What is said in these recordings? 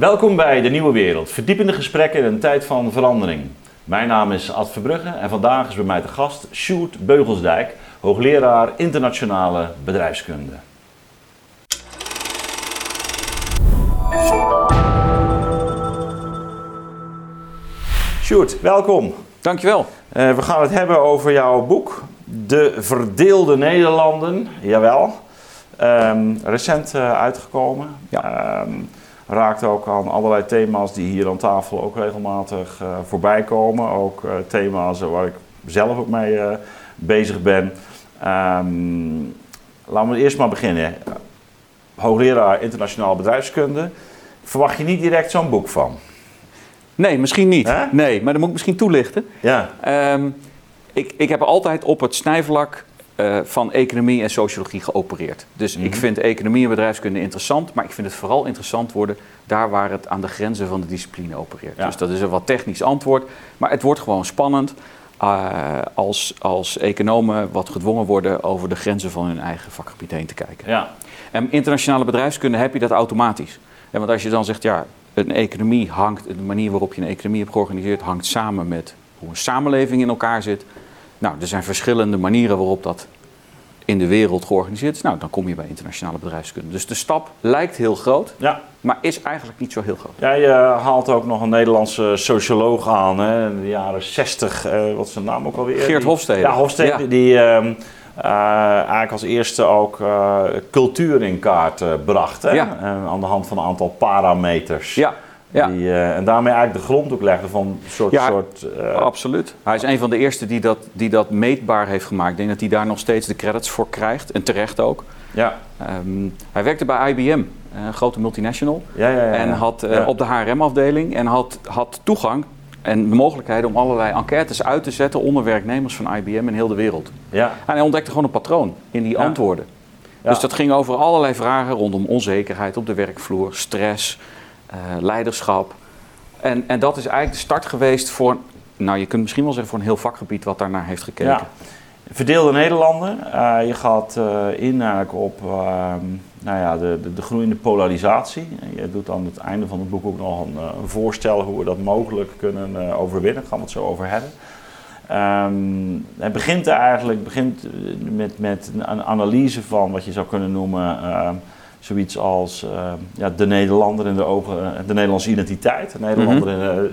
Welkom bij De Nieuwe Wereld, verdiepende gesprekken in een tijd van verandering. Mijn naam is Ad Verbrugge en vandaag is bij mij te gast Sjoerd Beugelsdijk, hoogleraar internationale bedrijfskunde. Sjoerd, welkom. Dankjewel. Uh, we gaan het hebben over jouw boek, De Verdeelde Nederlanden. Jawel. Um, recent uh, uitgekomen. Ja. Um, raakt ook aan allerlei thema's die hier aan tafel ook regelmatig uh, voorbij komen. Ook uh, thema's waar ik zelf ook mee uh, bezig ben. Um, laten we eerst maar beginnen. Hoogleraar internationaal bedrijfskunde. Verwacht je niet direct zo'n boek van? Nee, misschien niet. Hè? Nee, maar dan moet ik misschien toelichten. Ja. Um, ik, ik heb altijd op het snijvlak uh, van economie en sociologie geopereerd. Dus mm -hmm. ik vind economie en bedrijfskunde interessant, maar ik vind het vooral interessant worden daar waar het aan de grenzen van de discipline opereert. Ja. Dus dat is een wat technisch antwoord, maar het wordt gewoon spannend uh, als, als economen wat gedwongen worden over de grenzen van hun eigen vakgebied heen te kijken. Ja. En internationale bedrijfskunde heb je dat automatisch. Want als je dan zegt, ja, een economie hangt, de manier waarop je een economie hebt georganiseerd, hangt samen met hoe een samenleving in elkaar zit. Nou, er zijn verschillende manieren waarop dat in de wereld georganiseerd is. Nou, dan kom je bij internationale bedrijfskunde. Dus de stap lijkt heel groot, Ja. maar is eigenlijk niet zo heel groot. Jij uh, haalt ook nog een Nederlandse socioloog aan hè, in de jaren 60. Uh, wat is zijn naam ook alweer? Geert Hofstede. Ja, Hofstede. Ja. Die uh, eigenlijk als eerste ook uh, cultuur in kaart uh, bracht. Hè? Ja. Aan de hand van een aantal parameters. Ja, ja. Die, uh, en daarmee eigenlijk de grond ook legde van een soort... Ja, soort uh, Absoluut. Hij is een van de eerste die dat, die dat meetbaar heeft gemaakt. Ik denk dat hij daar nog steeds de credits voor krijgt. En terecht ook. ja. Um, hij werkte bij IBM, een grote multinational. Ja, ja, ja, En had uh, op de HRM-afdeling en had, had toegang en de mogelijkheid om allerlei enquêtes uit te zetten onder werknemers van IBM in heel de wereld. Ja. En hij ontdekte gewoon een patroon in die antwoorden. Ja. Dus dat ging over allerlei vragen rondom onzekerheid op de werkvloer, stress, leiderschap. En, en dat is eigenlijk de start geweest voor, nou je kunt misschien wel zeggen voor een heel vakgebied wat daarnaar heeft gekeken. Ja. Verdeelde Nederlanden. Uh, je gaat uh, in eigenlijk op uh, nou ja, de, de, de, groeiende polarisatie. Je doet aan het einde van het boek ook nog een, voorstel hoe we dat mogelijk kunnen overwinnen. Daar gaan we het zo over hebben. Um, het begint eigenlijk begint met, met een analyse van wat je zou kunnen noemen zoiets als ja, de Nederlander in de ogen, de Nederlandse identiteit. De Nederlander Mhm. in de,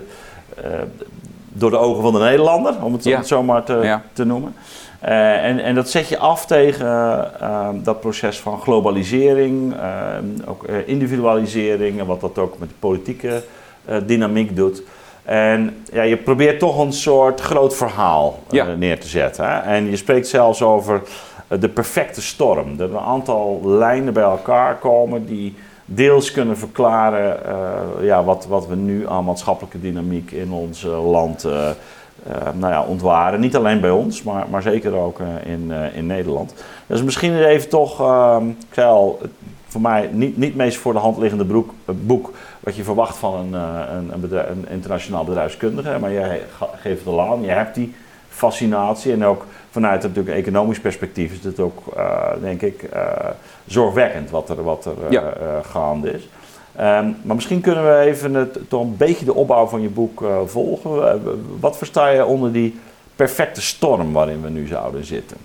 door de ogen van de Nederlander, om het, Ja. om het zo maar te, Ja. te noemen. En, en, dat zet je af tegen dat proces van globalisering, ook individualisering en wat dat ook met de politieke dynamiek doet. En ja, je probeert toch een soort groot verhaal Ja. neer te zetten. Hè? En je spreekt zelfs over de perfecte storm. Dat een aantal lijnen bij elkaar komen die deels kunnen verklaren ja, wat, wat we nu aan maatschappelijke dynamiek in ons land uh, nou ja, ontwaren. Niet alleen bij ons, maar, maar zeker ook in, in Nederland. Dus misschien even toch, ik zei al, voor mij niet, niet meest voor de hand liggende broek, boek wat je verwacht van een, een, een, internationaal bedrijfskundige. Maar jij geeft het al aan, je hebt die fascinatie en ook vanuit natuurlijk een economisch perspectief is het ook, denk ik, zorgwekkend wat er, wat er ja. gaande is. Um, maar misschien kunnen we even het, toch een beetje de opbouw van je boek uh, volgen. Uh, wat versta je onder die perfecte storm waarin we nu zouden zitten?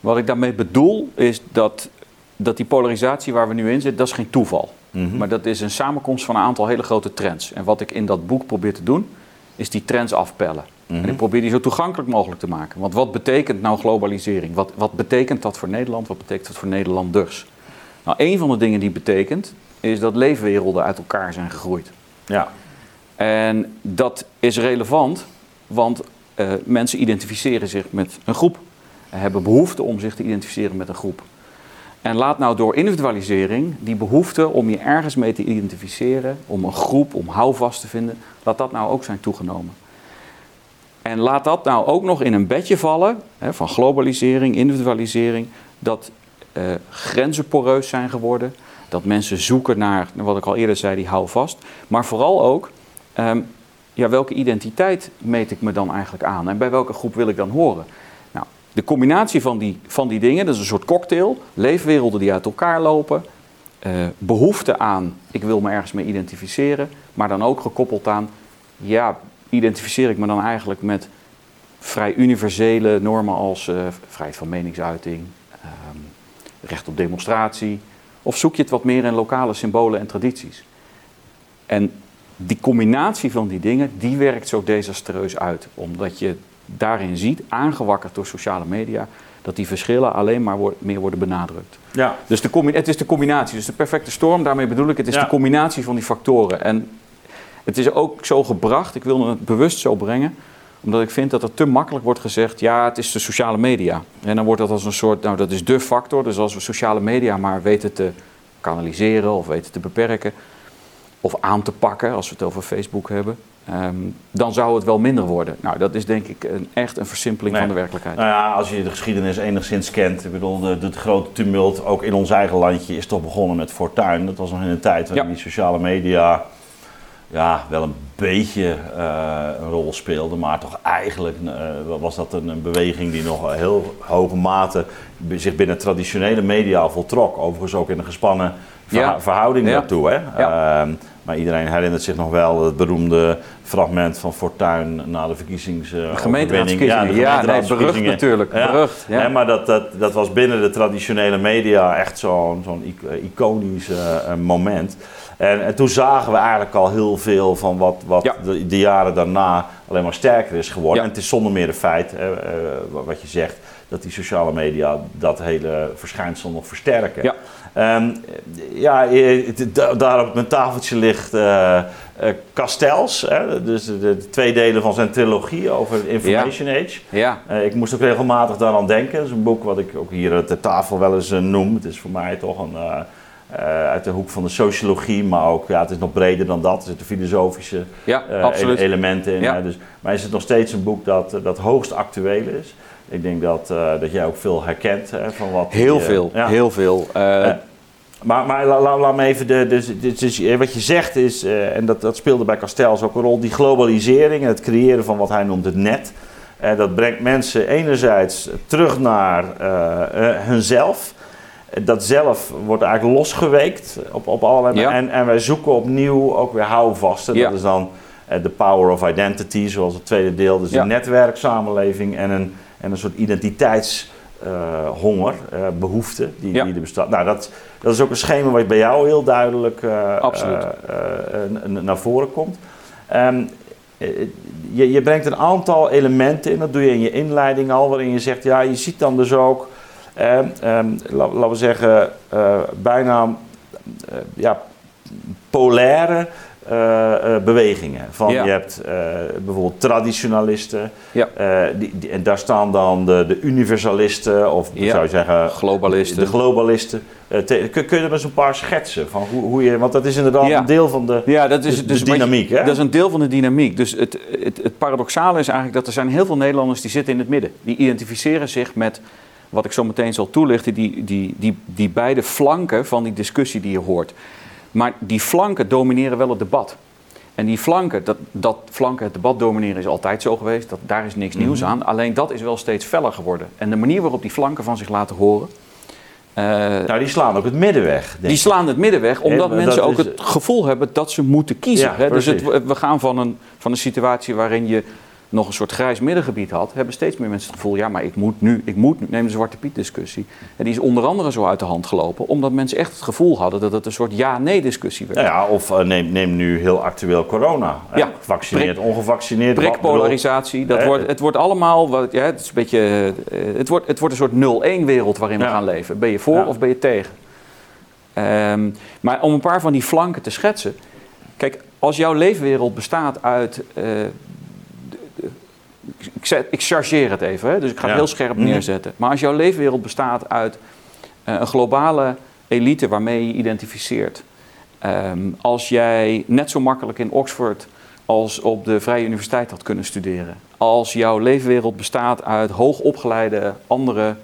Wat ik daarmee bedoel is dat, dat die polarisatie waar we nu in zitten, dat is geen toeval. Mm -hmm. Maar dat is een samenkomst van een aantal hele grote trends. En wat ik in dat boek probeer te doen, is die trends afpellen. Mm -hmm. En ik probeer die zo toegankelijk mogelijk te maken. Want wat betekent nou globalisering? Wat, wat betekent dat voor Nederland? Wat betekent dat voor Nederlanders? Nou, een van de dingen die betekent, is dat leefwerelden uit elkaar zijn gegroeid. Ja. En dat is relevant, want uh, mensen identificeren zich met een groep. En hebben behoefte om zich te identificeren met een groep. En laat nou door individualisering die behoefte om je ergens mee te identificeren, om een groep, om houvast te vinden, laat dat nou ook zijn toegenomen. En laat dat nou ook nog in een bedje vallen hè, van globalisering, individualisering, dat uh, grenzen poreus zijn geworden, dat mensen zoeken naar, wat ik al eerder zei, die houvast. Maar vooral ook, um, ja, welke identiteit meet ik me dan eigenlijk aan? En bij welke groep wil ik dan horen? Nou, de combinatie van die, van die dingen, dat is een soort cocktail. Leefwerelden die uit elkaar lopen. eh, behoefte aan, ik wil me ergens mee identificeren, maar dan ook gekoppeld aan, ja, identificeer ik me dan eigenlijk met vrij universele normen als uh, vrijheid van meningsuiting, um, recht op demonstratie, of zoek je het wat meer in lokale symbolen en tradities? En die combinatie van die dingen, die werkt zo desastreus uit, omdat je daarin ziet, aangewakkerd door sociale media, dat die verschillen alleen maar meer worden benadrukt. Ja. Dus de het is de combinatie, dus de perfecte storm, daarmee bedoel ik, het is de combinatie van die factoren. En het is ook zo gebracht, ik wil het bewust zo brengen, omdat ik vind dat er te makkelijk wordt gezegd, ja, het is de sociale media. En dan wordt dat als een soort, nou dat is de factor, dus als we sociale media maar weten te kanaliseren of weten te beperken, of aan te pakken, als we het over Facebook hebben, Ehm, dan zou het wel minder worden. Nou, dat is denk ik een, echt een versimpeling van de werkelijkheid. Nou ja, als je de geschiedenis enigszins kent, ik bedoel, de, de, grote tumult, ook in ons eigen landje, is toch begonnen met Fortuin. Dat was nog in een tijd waarin die sociale media ja, wel een beetje uh, een rol speelde, maar toch eigenlijk uh, was dat een, een, beweging die nog heel hoge mate zich binnen traditionele media voltrok. Overigens ook in een gespannen verhouding daartoe. Hè? Ja. Ehm, maar iedereen herinnert zich nog wel het beroemde fragment van Fortuin na de verkiezings. Uh, gemeenteraadsverkiezingen. Ja, de ja berucht natuurlijk. Berucht, ja. maar dat, dat, dat was binnen de traditionele media echt zo'n zo'n iconisch moment. En, en, toen zagen we eigenlijk al heel veel van wat, wat de, de, jaren daarna alleen maar sterker is geworden. En het is zonder meer een feit, uh, wat je zegt, dat die sociale media dat hele verschijnsel nog versterken. Ja. Um, ja, daar op mijn tafeltje ligt uh, Castells, hè, dus de, de, twee delen van zijn trilogie over Information Age. Ja. Uh, ik moest ook regelmatig daaraan denken. Dat is een boek wat ik ook hier op de tafel wel eens noem. Het is voor mij toch een, uit de hoek van de sociologie, maar ook, ja, het is nog breder dan dat. Er zitten filosofische ja, elementen in. Ja. Dus, maar is het nog steeds een boek dat, dat hoogst actueel is. Ik denk dat, dat jij ook veel herkent hè, van wat. Heel die, veel, ja. heel veel. Maar, maar laat la, me even, de, dus, dus, wat je zegt is, en dat, dat speelde bij Castells ook een rol, die globalisering en het creëren van wat hij noemt het net. Dat brengt mensen enerzijds terug naar hunzelf. Dat zelf wordt eigenlijk losgeweekt op, op allerlei ja. en, en wij zoeken opnieuw ook weer houvasten. Ja. Dat is dan de power of identity, zoals het tweede deel. Dus ja. een netwerksamenleving en een, en een soort identiteitshonger, uh, behoefte die, die er bestaat. Nou, dat, dat is ook een schema wat bij jou heel duidelijk uh, naar voren komt. Um, je, je, brengt een aantal elementen in, dat doe je in je inleiding al, waarin je zegt, ja, je ziet dan dus ook, laten we zeggen, bijna ja, polaire uh, bewegingen. Van, Je hebt uh, bijvoorbeeld traditionalisten. Ja. Die, die, en daar staan dan de, de universalisten of ja. zou je zeggen... Globalisten. De globalisten. Te, kun, kun, je er eens een paar schetsen van hoe, hoe je... Want dat is inderdaad een deel van de, ja, dat is, de, dus dynamiek. Je, hè? Dat is een deel van de dynamiek. Dus het, het, het paradoxale is eigenlijk dat er zijn heel veel Nederlanders die zitten in het midden. Die identificeren zich met wat ik zo meteen zal toelichten, die, die, die, die beide flanken van die discussie die je hoort. Maar die flanken domineren wel het debat. En die flanken, dat, dat flanken het debat domineren is altijd zo geweest. Dat, daar is niks nieuws mhm. aan. Alleen dat is wel steeds feller geworden. En de manier waarop die flanken van zich laten horen. Uh, nou, die slaan ook het midden weg. Die slaan het midden weg, omdat mensen ook het gevoel hebben dat ze moeten kiezen. Ja, dus het, we gaan van een, van een situatie waarin je nog een soort grijs middengebied had, hebben steeds meer mensen het gevoel, ja, maar ik moet nu, ik moet nu, neem de Zwarte Piet discussie. En die is onder andere zo uit de hand gelopen, omdat mensen echt het gevoel hadden dat het een soort ja-nee discussie werd. Nou ja, of uh, neem, neem nu heel actueel corona. Ja, gevaccineerd, ongevaccineerd. Prikpolarisatie, dat wordt, het wordt allemaal, wat, ja, het is een beetje, het wordt, het wordt een soort 0-1 wereld waarin we gaan leven. Ben je voor of ben je tegen? Um, maar om een paar van die flanken te schetsen. Kijk, als jouw leefwereld bestaat uit uh, ik, zet, ik chargeer het even, hè? dus ik ga het heel scherp mhm. neerzetten. Maar als jouw leefwereld bestaat uit uh, een globale elite waarmee je identificeert. Um, als jij net zo makkelijk in Oxford als op de Vrije Universiteit had kunnen studeren. Als jouw leefwereld bestaat uit hoogopgeleide andere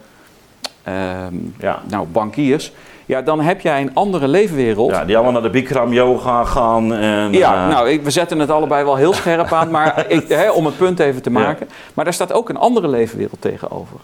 um, ja. nou, bankiers ja, dan heb jij een andere leefwereld. Ja, die allemaal naar de Bikram yoga gaan. En, ja, uh... nou, ik, we zetten het allebei wel heel scherp aan, maar ik, hè, om het punt even te maken. Maar daar staat ook een andere leefwereld tegenover.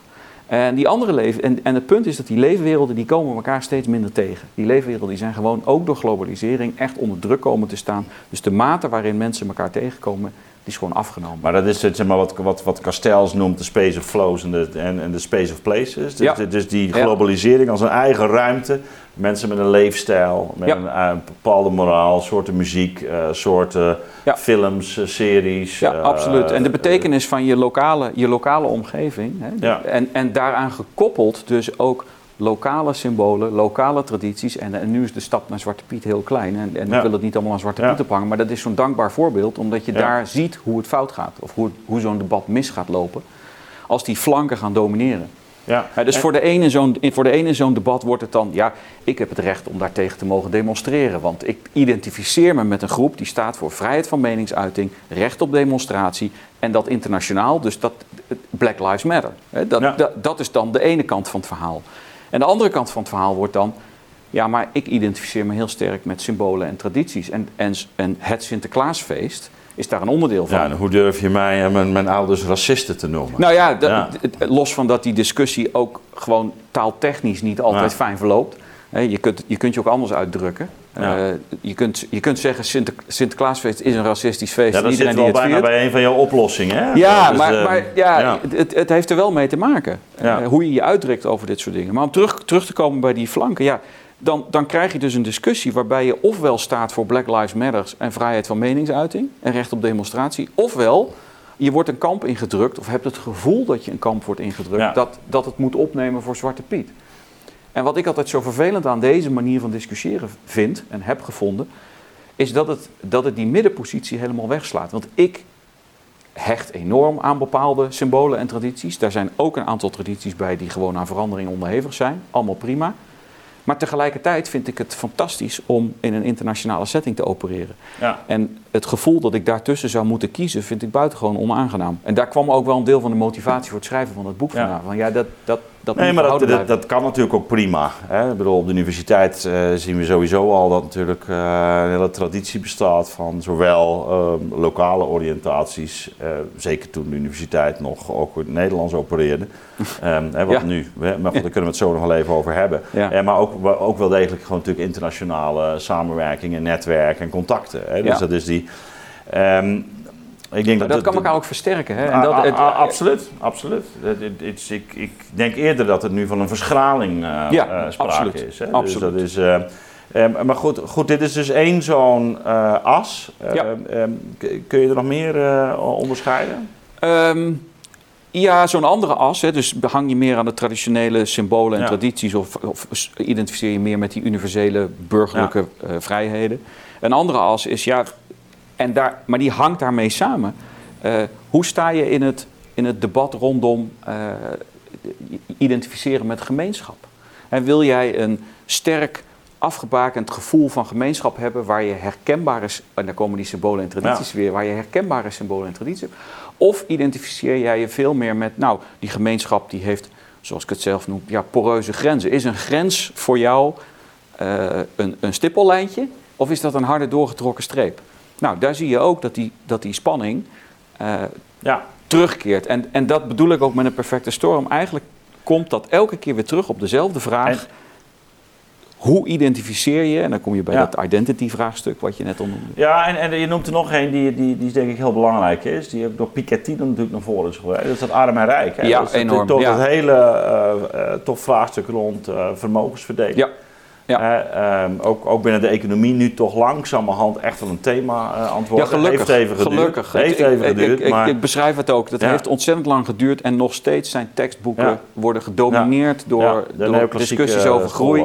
En, die andere leven, en, en het punt is dat die leefwerelden die komen elkaar steeds minder tegen. Die leefwerelden die zijn gewoon ook door globalisering echt onder druk komen te staan. Dus de mate waarin mensen elkaar tegenkomen, die is gewoon afgenomen. Maar dat is het, zeg maar, wat, wat, wat Castells noemt de space of flows en de, en, en de space of places. Dus, Ja. dus die globalisering als een eigen ruimte. Mensen met een leefstijl, met Ja. een, eh, bepaalde moraal, soorten muziek, eh, soorten Ja. films, eh, series. Ja, eh, absoluut. En de betekenis van je lokale, je lokale omgeving. Hè, Ja. en, en daaraan gekoppeld dus ook lokale symbolen, lokale tradities. En, en nu is de stap naar Zwarte Piet heel klein. En, en Ja. ik wil het niet allemaal aan Zwarte Ja. Piet ophangen. Maar dat is zo'n dankbaar voorbeeld. Omdat je Ja. daar ziet hoe het fout gaat. Of hoe, hoe zo'n debat mis gaat lopen. Als die flanken gaan domineren. ja. Ja, dus En- voor de ene in zo'n- voor de ene zo'n debat wordt het dan, ja, ik heb het recht om daartegen te mogen demonstreren. Want ik identificeer me met een groep die staat voor vrijheid van meningsuiting, recht op demonstratie en dat internationaal, dus dat Black Lives Matter. Hè, dat, dat is dan de ene kant van het verhaal. En de andere kant van het verhaal wordt dan, ja, maar ik identificeer me heel sterk met symbolen en tradities. En, en, en het Sinterklaasfeest is daar een onderdeel van. ja, en hoe durf je mij en mijn, mijn ouders racisten te noemen? Nou ja, los van dat die discussie ook gewoon taaltechnisch niet altijd Ja. fijn verloopt. Je kunt, je kunt je ook anders uitdrukken. Ja. Eh, je, kunt, je kunt zeggen Sinter, Sinterklaasfeest is een racistisch feest. ja, dat iedereen zit wel bijna viert. bij een van jouw oplossingen. Hè? Ja, Dus, maar, eh, maar ja, ja. Het, het heeft er wel mee te maken. Ja. Eh, hoe je je uitdrukt over dit soort dingen. Maar om terug, terug te komen bij die flanken. Ja, dan, dan krijg je dus een discussie waarbij je ofwel staat voor Black Lives Matter en vrijheid van meningsuiting en recht op demonstratie. Ofwel je wordt een kamp ingedrukt of hebt het gevoel dat je een kamp wordt ingedrukt. Dat, dat het moet opnemen voor Zwarte Piet. En wat ik altijd zo vervelend aan deze manier van discussiëren vind en heb gevonden, is dat het, dat het die middenpositie helemaal wegslaat. Want ik hecht enorm aan bepaalde symbolen en tradities. Daar zijn ook een aantal tradities bij die gewoon aan verandering onderhevig zijn. Allemaal prima. Maar tegelijkertijd vind ik het fantastisch om in een internationale setting te opereren. Ja. En het gevoel dat ik daartussen zou moeten kiezen, vind ik buitengewoon onaangenaam. En daar kwam ook wel een deel van de motivatie voor het schrijven van het boek Ja. vandaan. Van ja, dat, dat, dat Nee, maar dat, dat, kan natuurlijk ook prima. Hè? Ik bedoel, op de universiteit eh, zien we sowieso al dat natuurlijk eh, een hele traditie bestaat van zowel eh, lokale oriëntaties, eh, zeker toen de universiteit nog ook in het Nederlands opereerde, Ehm, hè, wat Ja. nu, hè, maar goed, daar kunnen we het zo nog wel even over hebben. Ja. Eh, maar ook, ook wel degelijk gewoon natuurlijk internationale samenwerking en netwerk en contacten. Hè? Dus Ja. dat is die... ehm, ik denk Maar dat dat kan elkaar ook versterken. Hè? En Ah, dat, ah, het- ah, absoluut, absoluut. Ik, ik denk eerder dat het nu van een verschraling eh, Ja, eh, sprake absoluut, is. Hè? absoluut. Dus dat is, eh, eh, maar goed, goed, dit is dus één zo'n as. Eh, Ja. eh, k- kun je er nog meer onderscheiden? Ehm, ja, zo'n andere as. Hè, dus hang je meer aan de traditionele symbolen en Ja. tradities... Of, of identificeer je meer met die universele burgerlijke vrijheden. Een andere as is, ja, en daar, maar die hangt daarmee samen. Eh, hoe sta je in het, in het debat rondom eh, identificeren met gemeenschap? En wil jij een sterk afgebakend gevoel van gemeenschap hebben waar je herkenbare, en daar komen die symbolen en tradities weer, waar je herkenbare symbolen en tradities hebt? Of identificeer jij je veel meer met, nou, die gemeenschap die heeft, zoals ik het zelf noem, ja, poreuze grenzen. Is een grens voor jou eh, een, een stippellijntje of is dat een harde doorgetrokken streep? Nou, daar zie je ook dat die, dat die spanning eh, Ja, terugkeert. En, en dat bedoel ik ook met een perfecte storm. Eigenlijk komt dat elke keer weer terug op dezelfde vraag. En- Hoe identificeer je, en dan kom je bij Ja. dat identity-vraagstuk wat je net al noemde. ja en, en je noemt er nog één die, die, die denk ik heel belangrijk is. Die heb ik door Piketty dan natuurlijk naar voren is geweest. Dat is dat arm en rijk. Hè? Ja, dat is enorm, ja. dat hele eh, eh, toch vraagstuk rond vermogensverdeling. Ja. Ja. Eh, ehm, ook, ook binnen de economie nu toch langzamerhand echt wel een thema eh antwoord. Ja, gelukkig. Heeft even geduurd. gelukkig. Heeft Ik- even ik, geduurd, ik, ik, maar ik beschrijf het ook. Dat Ja. heeft ontzettend lang geduurd en nog steeds zijn tekstboeken Ja. worden gedomineerd door, door discussies eh, over school groei.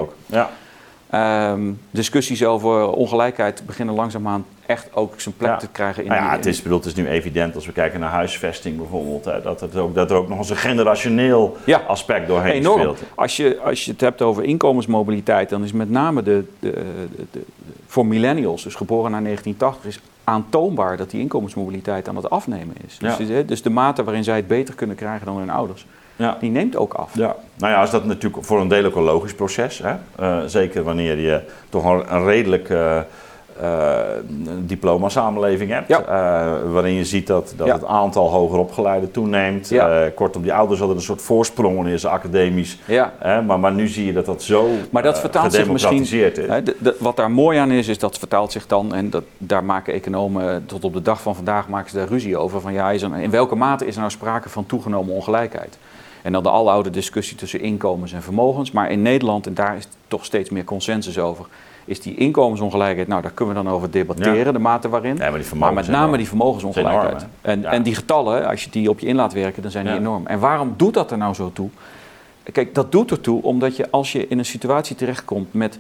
Ehm, discussies over ongelijkheid beginnen langzaamaan echt ook zijn plek Ja. te krijgen in Nou ja, het is, bedoel, het is nu evident als we kijken naar huisvesting bijvoorbeeld, hè, dat, het ook, dat er ook nog eens een generationeel Ja. aspect doorheen Enorm. speelt. Als je, als je het hebt over inkomensmobiliteit, dan is met name de, de, de, voor millennials, dus geboren na 1980, is aantoonbaar dat die inkomensmobiliteit aan het afnemen is. Dus, dus de mate waarin zij het beter kunnen krijgen dan hun ouders, Ja. die neemt ook af. Ja, nou ja, is dat natuurlijk voor een deel ook een logisch proces. Hè? Eh, zeker wanneer je toch een, een redelijk eh, uh, een diploma-samenleving hebt. Ja. Uh, waarin je ziet dat, dat Ja. het aantal hoger opgeleiden. Ja. Uh, kortom, die ouders hadden een soort voorsprong wanneer ze academisch. Maar, maar nu zie je dat dat zo Maar dat eh, vertaalt zich misschien. Hè, de- de- wat daar mooi aan is, is dat vertaalt zich dan, en dat, daar maken economen tot op de dag van vandaag maken ze daar ruzie over. Van ja, is er, in welke mate is er nou sprake van toegenomen ongelijkheid? En dan de aloude discussie tussen inkomens en vermogens. Maar in Nederland, en daar is toch steeds meer consensus over, is die inkomensongelijkheid, nou daar kunnen we dan over debatteren, de mate waarin. Ja, maar die Maar vermogens met name die vermogensongelijkheid. Enorm, en, Ja. en die getallen, als je die op je in laat werken, dan zijn die enorm. En waarom doet dat er nou zo toe? Kijk, dat doet ertoe omdat je als je in een situatie terechtkomt met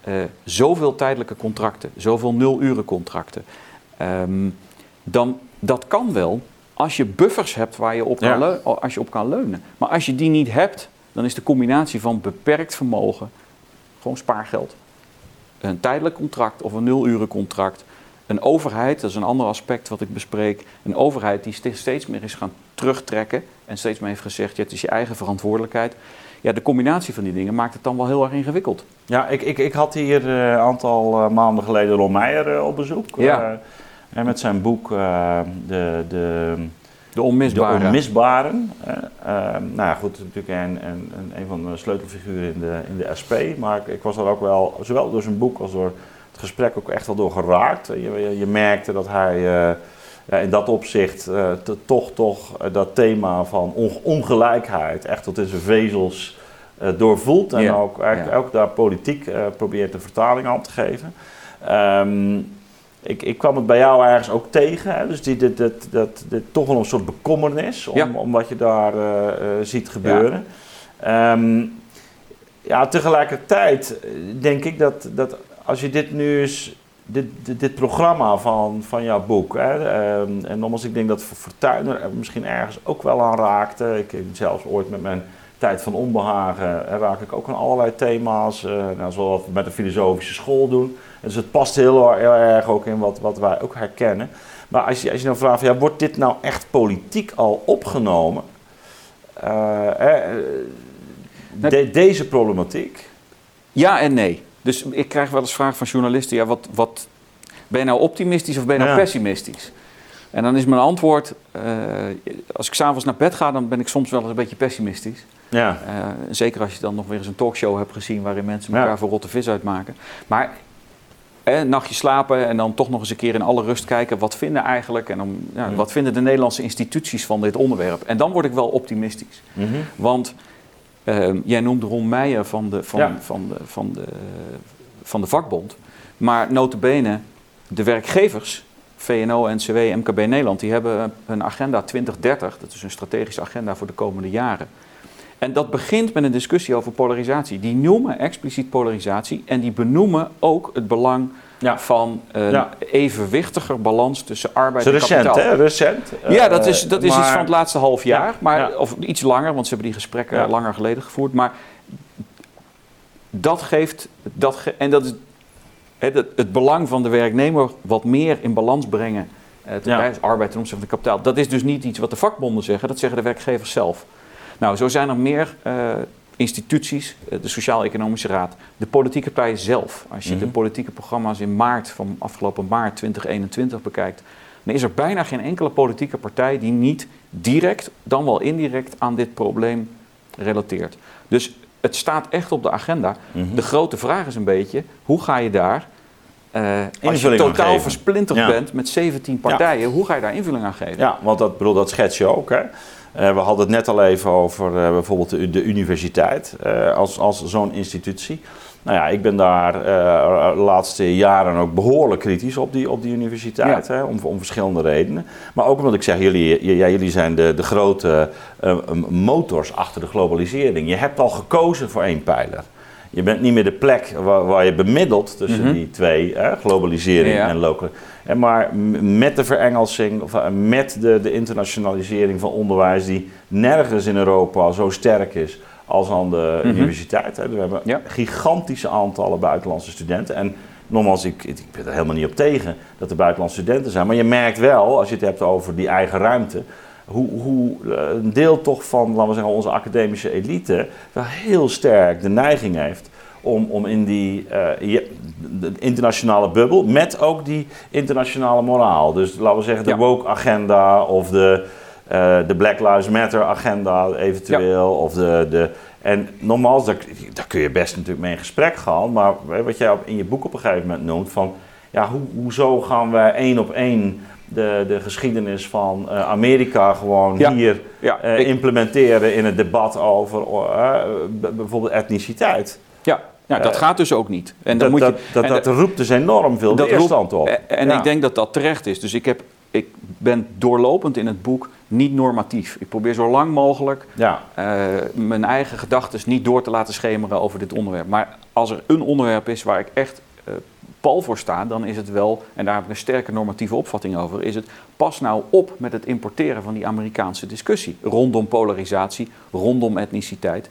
eh, zoveel tijdelijke contracten, zoveel nulurencontracten, ehm, dan dat kan wel als je buffers hebt waar je op kan, Ja. leu- als je op kan leunen. Maar als je die niet hebt, dan is de combinatie van beperkt vermogen, gewoon spaargeld, een tijdelijk contract of een nulurencontract, een overheid, dat is een ander aspect wat ik bespreek, een overheid die ste- steeds meer is gaan terugtrekken en steeds meer heeft gezegd, ja, het is je eigen verantwoordelijkheid. Ja, de combinatie van die dingen maakt het dan wel heel erg ingewikkeld. Ja, ik, ik, ik had hier eh, een aantal eh, maanden geleden Ron Meijer eh, op bezoek. Ja. Eh, en met zijn boek eh, de, de, De onmisbare. De Onmisbaren. Eh, eh, nou ja, goed, natuurlijk een, een, een, van de sleutelfiguren in de, in de SP. Maar ik, ik was er ook wel, zowel door zijn boek als door het gesprek ook echt wel door geraakt. Je, je, je merkte dat hij eh, ja, in dat opzicht eh, te- toch, toch eh, dat thema van on- ongelijkheid echt tot in zijn vezels doorvoelt. En Ja, ook, eigenlijk ook daar politiek probeert een vertaling aan te geven. Ehm, ik, ik kwam het bij jou ergens ook tegen. Hè? Dus die, dit, dit, dat, dit toch wel een soort bekommernis om, Ja. om wat je daar eh, eh, ziet gebeuren. Ehm, ja, tegelijkertijd denk ik dat, dat als je dit nu eens, dit, dit, dit programma van, van jouw boek, hè, ehm, en nogmaals, ik denk dat Fortuyn er misschien ergens ook wel aan raakte. Ik heb zelfs ooit met mijn tijd van onbehagen eh, raak ik ook aan allerlei thema's, eh nou, zoals we met de filosofische school doen. Dus het past heel, heel erg ook in wat, wat wij ook herkennen. Maar als je, als je nou vraagt, ja, wordt dit nou echt politiek al opgenomen? Eh, eh, de- deze problematiek? Ja en nee. Dus ik krijg wel eens vragen van journalisten: ja, wat, wat, ben je nou optimistisch of ben je nou Ja. pessimistisch? En dan is mijn antwoord: eh, als ik s'avonds naar bed ga, dan ben ik soms wel eens een beetje pessimistisch. Ja. Eh, zeker als je dan nog weer eens een talkshow hebt gezien waarin mensen Ja. elkaar voor rotte vis uitmaken. Maar eh, een nachtje slapen en dan toch nog eens een keer in alle rust kijken. Wat vinden eigenlijk en dan, ja, wat vinden de Nederlandse instituties van dit onderwerp? En dan word ik wel optimistisch. Mhm. Want eh, jij noemde Ron Meijer van de, van, Ja. van, de, van, de, van de vakbond. Maar notabene, de werkgevers, VNO, NCW, MKB Nederland, die hebben een agenda 2030. Dat is een strategische agenda voor de komende jaren. En dat begint met een discussie over polarisatie. Die noemen expliciet polarisatie en die benoemen ook het belang Ja. van een Ja. evenwichtiger balans tussen arbeid en recent, kapitaal. hè? Recent. Ja, dat is, dat is iets van het laatste half jaar. Ja, maar. Of iets langer, want ze hebben die gesprekken langer geleden gevoerd. Maar dat geeft. Dat ge- en dat is het, belang van de werknemer wat meer in balans brengen. eh, ten Ja. arbeid ten opzichte van kapitaal. Dat is dus niet iets wat de vakbonden zeggen, dat zeggen de werkgevers zelf. Nou, zo zijn er meer eh, instituties, eh, de Sociaal-Economische Raad, de politieke partijen zelf. Als je de Mhm. politieke programma's in maart van afgelopen maart 2021 bekijkt, dan is er bijna geen enkele politieke partij die niet direct, dan wel indirect aan dit probleem relateert. Dus het staat echt op de agenda. Mhm. De grote vraag is een beetje, hoe ga je daar, eh, als je totaal versplinterd Ja. bent met 17 partijen, hoe ga je daar invulling aan geven? Ja, want dat, bedoel, dat schets je ook. Hè? Eh, we hadden het net al even over eh, bijvoorbeeld de, de universiteit als, als zo'n institutie. Nou ja, ik ben daar eh, de laatste jaren ook behoorlijk kritisch op die, op die universiteit. Hè, om, om verschillende redenen. Maar ook omdat ik zeg, jullie, ja, jullie zijn de, de grote eh, motors achter de globalisering. Je hebt al gekozen voor één pijler. Je bent niet meer de plek waar, waar je bemiddelt tussen Mhm. die twee, hè, globalisering Ja. en local. En maar met de verengelsing, of eh, met de, de internationalisering van onderwijs, die nergens in Europa zo sterk is als aan de Mhm. universiteit. Hè. We hebben Ja. gigantische aantallen buitenlandse studenten. En nogmaals, ik, ik ben er helemaal niet op tegen dat er buitenlandse studenten zijn. Maar je merkt wel, als je het hebt over die eigen ruimte, hoe, hoe eh, een deel toch van, laten we zeggen, onze academische elite wel heel sterk de neiging heeft om, om in die uh, de internationale bubbel, met ook die internationale moraal. Dus laten we zeggen de woke agenda of de, de Black Lives Matter agenda eventueel. Of de, de, en nogmaals, daar, daar kun je best natuurlijk mee in gesprek gaan. Maar wat jij in je boek op een gegeven moment noemt, van ja, hoe, hoezo gaan wij één op één de, de geschiedenis van uh, Amerika gewoon hier ja, uh, implementeren in het debat over uh, bijvoorbeeld etniciteit. Ja, ja dat gaat dus ook niet. En dat, moet je, dat, dat, roept dus enorm veel weerstand op. En ik denk dat dat terecht is. Dus ik, heb, ik ben doorlopend in het boek niet normatief. Ik probeer zo lang mogelijk ja. mijn eigen gedachten niet door te laten schemeren over dit onderwerp. Maar als er een onderwerp is waar ik echt pal voor staat, dan is het wel, en daar heb ik een sterke normatieve opvatting over, is het pas nou op met het importeren van die Amerikaanse discussie rondom polarisatie, rondom etniciteit.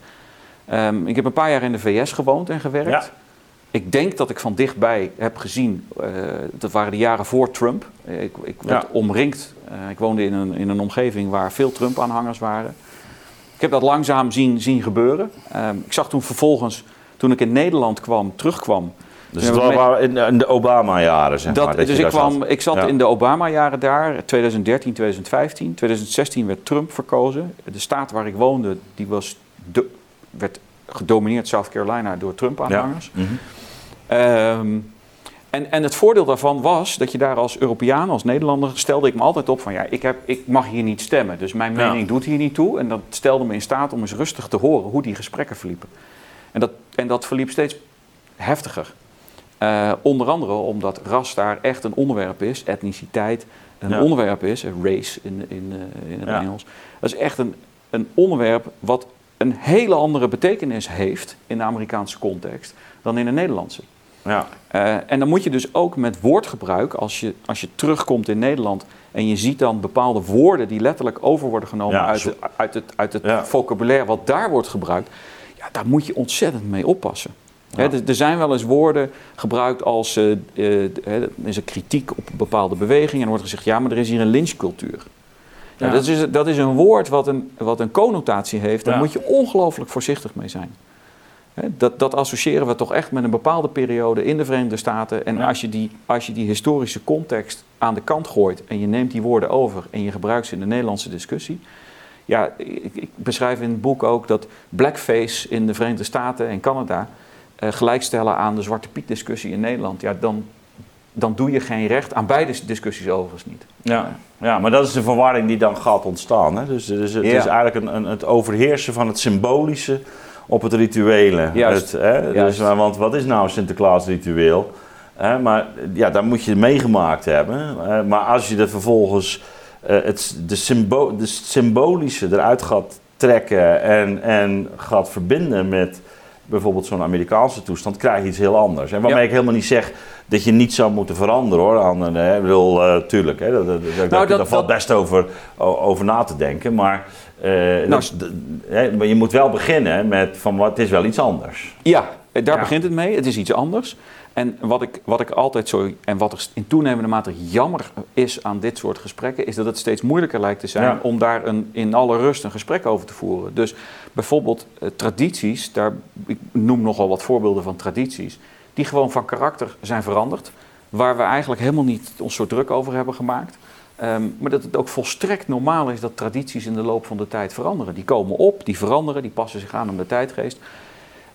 Um, ik heb een paar jaar in de VS gewoond en gewerkt. Ja. Ik denk dat ik van dichtbij heb gezien, uh, dat waren de jaren voor Trump. Ik, ik werd omringd, uh, ik woonde in een, in een omgeving waar veel Trump-aanhangers waren. Ik heb dat langzaam zien, zien gebeuren. Um, ik zag toen vervolgens, toen ik in Nederland kwam, terugkwam, dus het was in, de Obama-jaren, zeg dat, maar. dus ik, kwam, ik zat in de Obama-jaren daar, 2013, 2015. 2016 werd Trump verkozen. De staat waar ik woonde, die was de, werd gedomineerd, South Carolina, door Trump-aanhangers. Ja. Mhm. Ehm, en, en het voordeel daarvan was dat je daar als Europeaan, als Nederlander, stelde ik me altijd op van ja, ik, heb, ik mag hier niet stemmen. Dus mijn mening doet hier niet toe. En dat stelde me in staat om eens rustig te horen hoe die gesprekken verliepen. En dat, en dat verliep steeds heftiger. Uh, onder andere omdat ras daar echt een onderwerp is, etniciteit een onderwerp is, race in, in, uh, in het Engels. Dat is echt een, een onderwerp wat een hele andere betekenis heeft in de Amerikaanse context dan in de Nederlandse. Ja. Uh, en dan moet je dus ook met woordgebruik, als je, als je terugkomt in Nederland en je ziet dan bepaalde woorden die letterlijk over worden genomen uit, de, uit het, uit het vocabulaire wat daar wordt gebruikt, ja, daar moet je ontzettend mee oppassen er zijn wel eens woorden gebruikt als uh, er is een kritiek op bepaalde bewegingen en er wordt gezegd, ja, maar er is hier een lynchcultuur. Ja. dat, is, dat is een woord wat een, wat een connotatie heeft, daar moet je ongelooflijk voorzichtig mee zijn. Dat, dat associëren we toch echt met een bepaalde periode in de Verenigde Staten. En als, je die, als je die historische context aan de kant gooit en je neemt die woorden over en je gebruikt ze in de Nederlandse discussie. Ja, ik, ik beschrijf in het boek ook dat blackface in de Verenigde Staten en Canada uh, gelijkstellen aan de Zwarte Piet discussie in Nederland, ja, dan, dan doe je geen recht aan beide discussies overigens niet. Ja, ja maar dat is de verwarring die dan gaat ontstaan. Hè? Dus, dus het is eigenlijk een, een, het overheersen van het symbolische op het rituele. Juist. Het, hè? Dus, want wat is nou een Sinterklaas-ritueel? Maar ja, daar moet je meegemaakt hebben. maar als je er vervolgens uh, het, de, de symbolische eruit gaat trekken en, en gaat verbinden met bijvoorbeeld zo'n Amerikaanse toestand, krijg je iets heel anders. En waarmee ik helemaal niet zeg dat je niet zou moeten veranderen hoor. Aan, hè, ik bedoel, uh, tuurlijk, hè, dat, dat, nou, daar valt best over, over na te denken. Maar, nou, hè, maar je moet wel beginnen met van wat is wel iets anders. Ja, daar begint het mee. Het is iets anders. En wat ik, wat ik altijd zo, en wat er in toenemende mate jammer is aan dit soort gesprekken, is dat het steeds moeilijker lijkt te zijn om daar een, in alle rust een gesprek over te voeren. Dus bijvoorbeeld eh, tradities, daar, ik noem nogal wat voorbeelden van tradities, die gewoon van karakter zijn veranderd, waar we eigenlijk helemaal niet ons zo druk over hebben gemaakt. Ehm, maar dat het ook volstrekt normaal is dat tradities in de loop van de tijd veranderen. Die komen op, die veranderen, die passen zich aan aan de tijdgeest.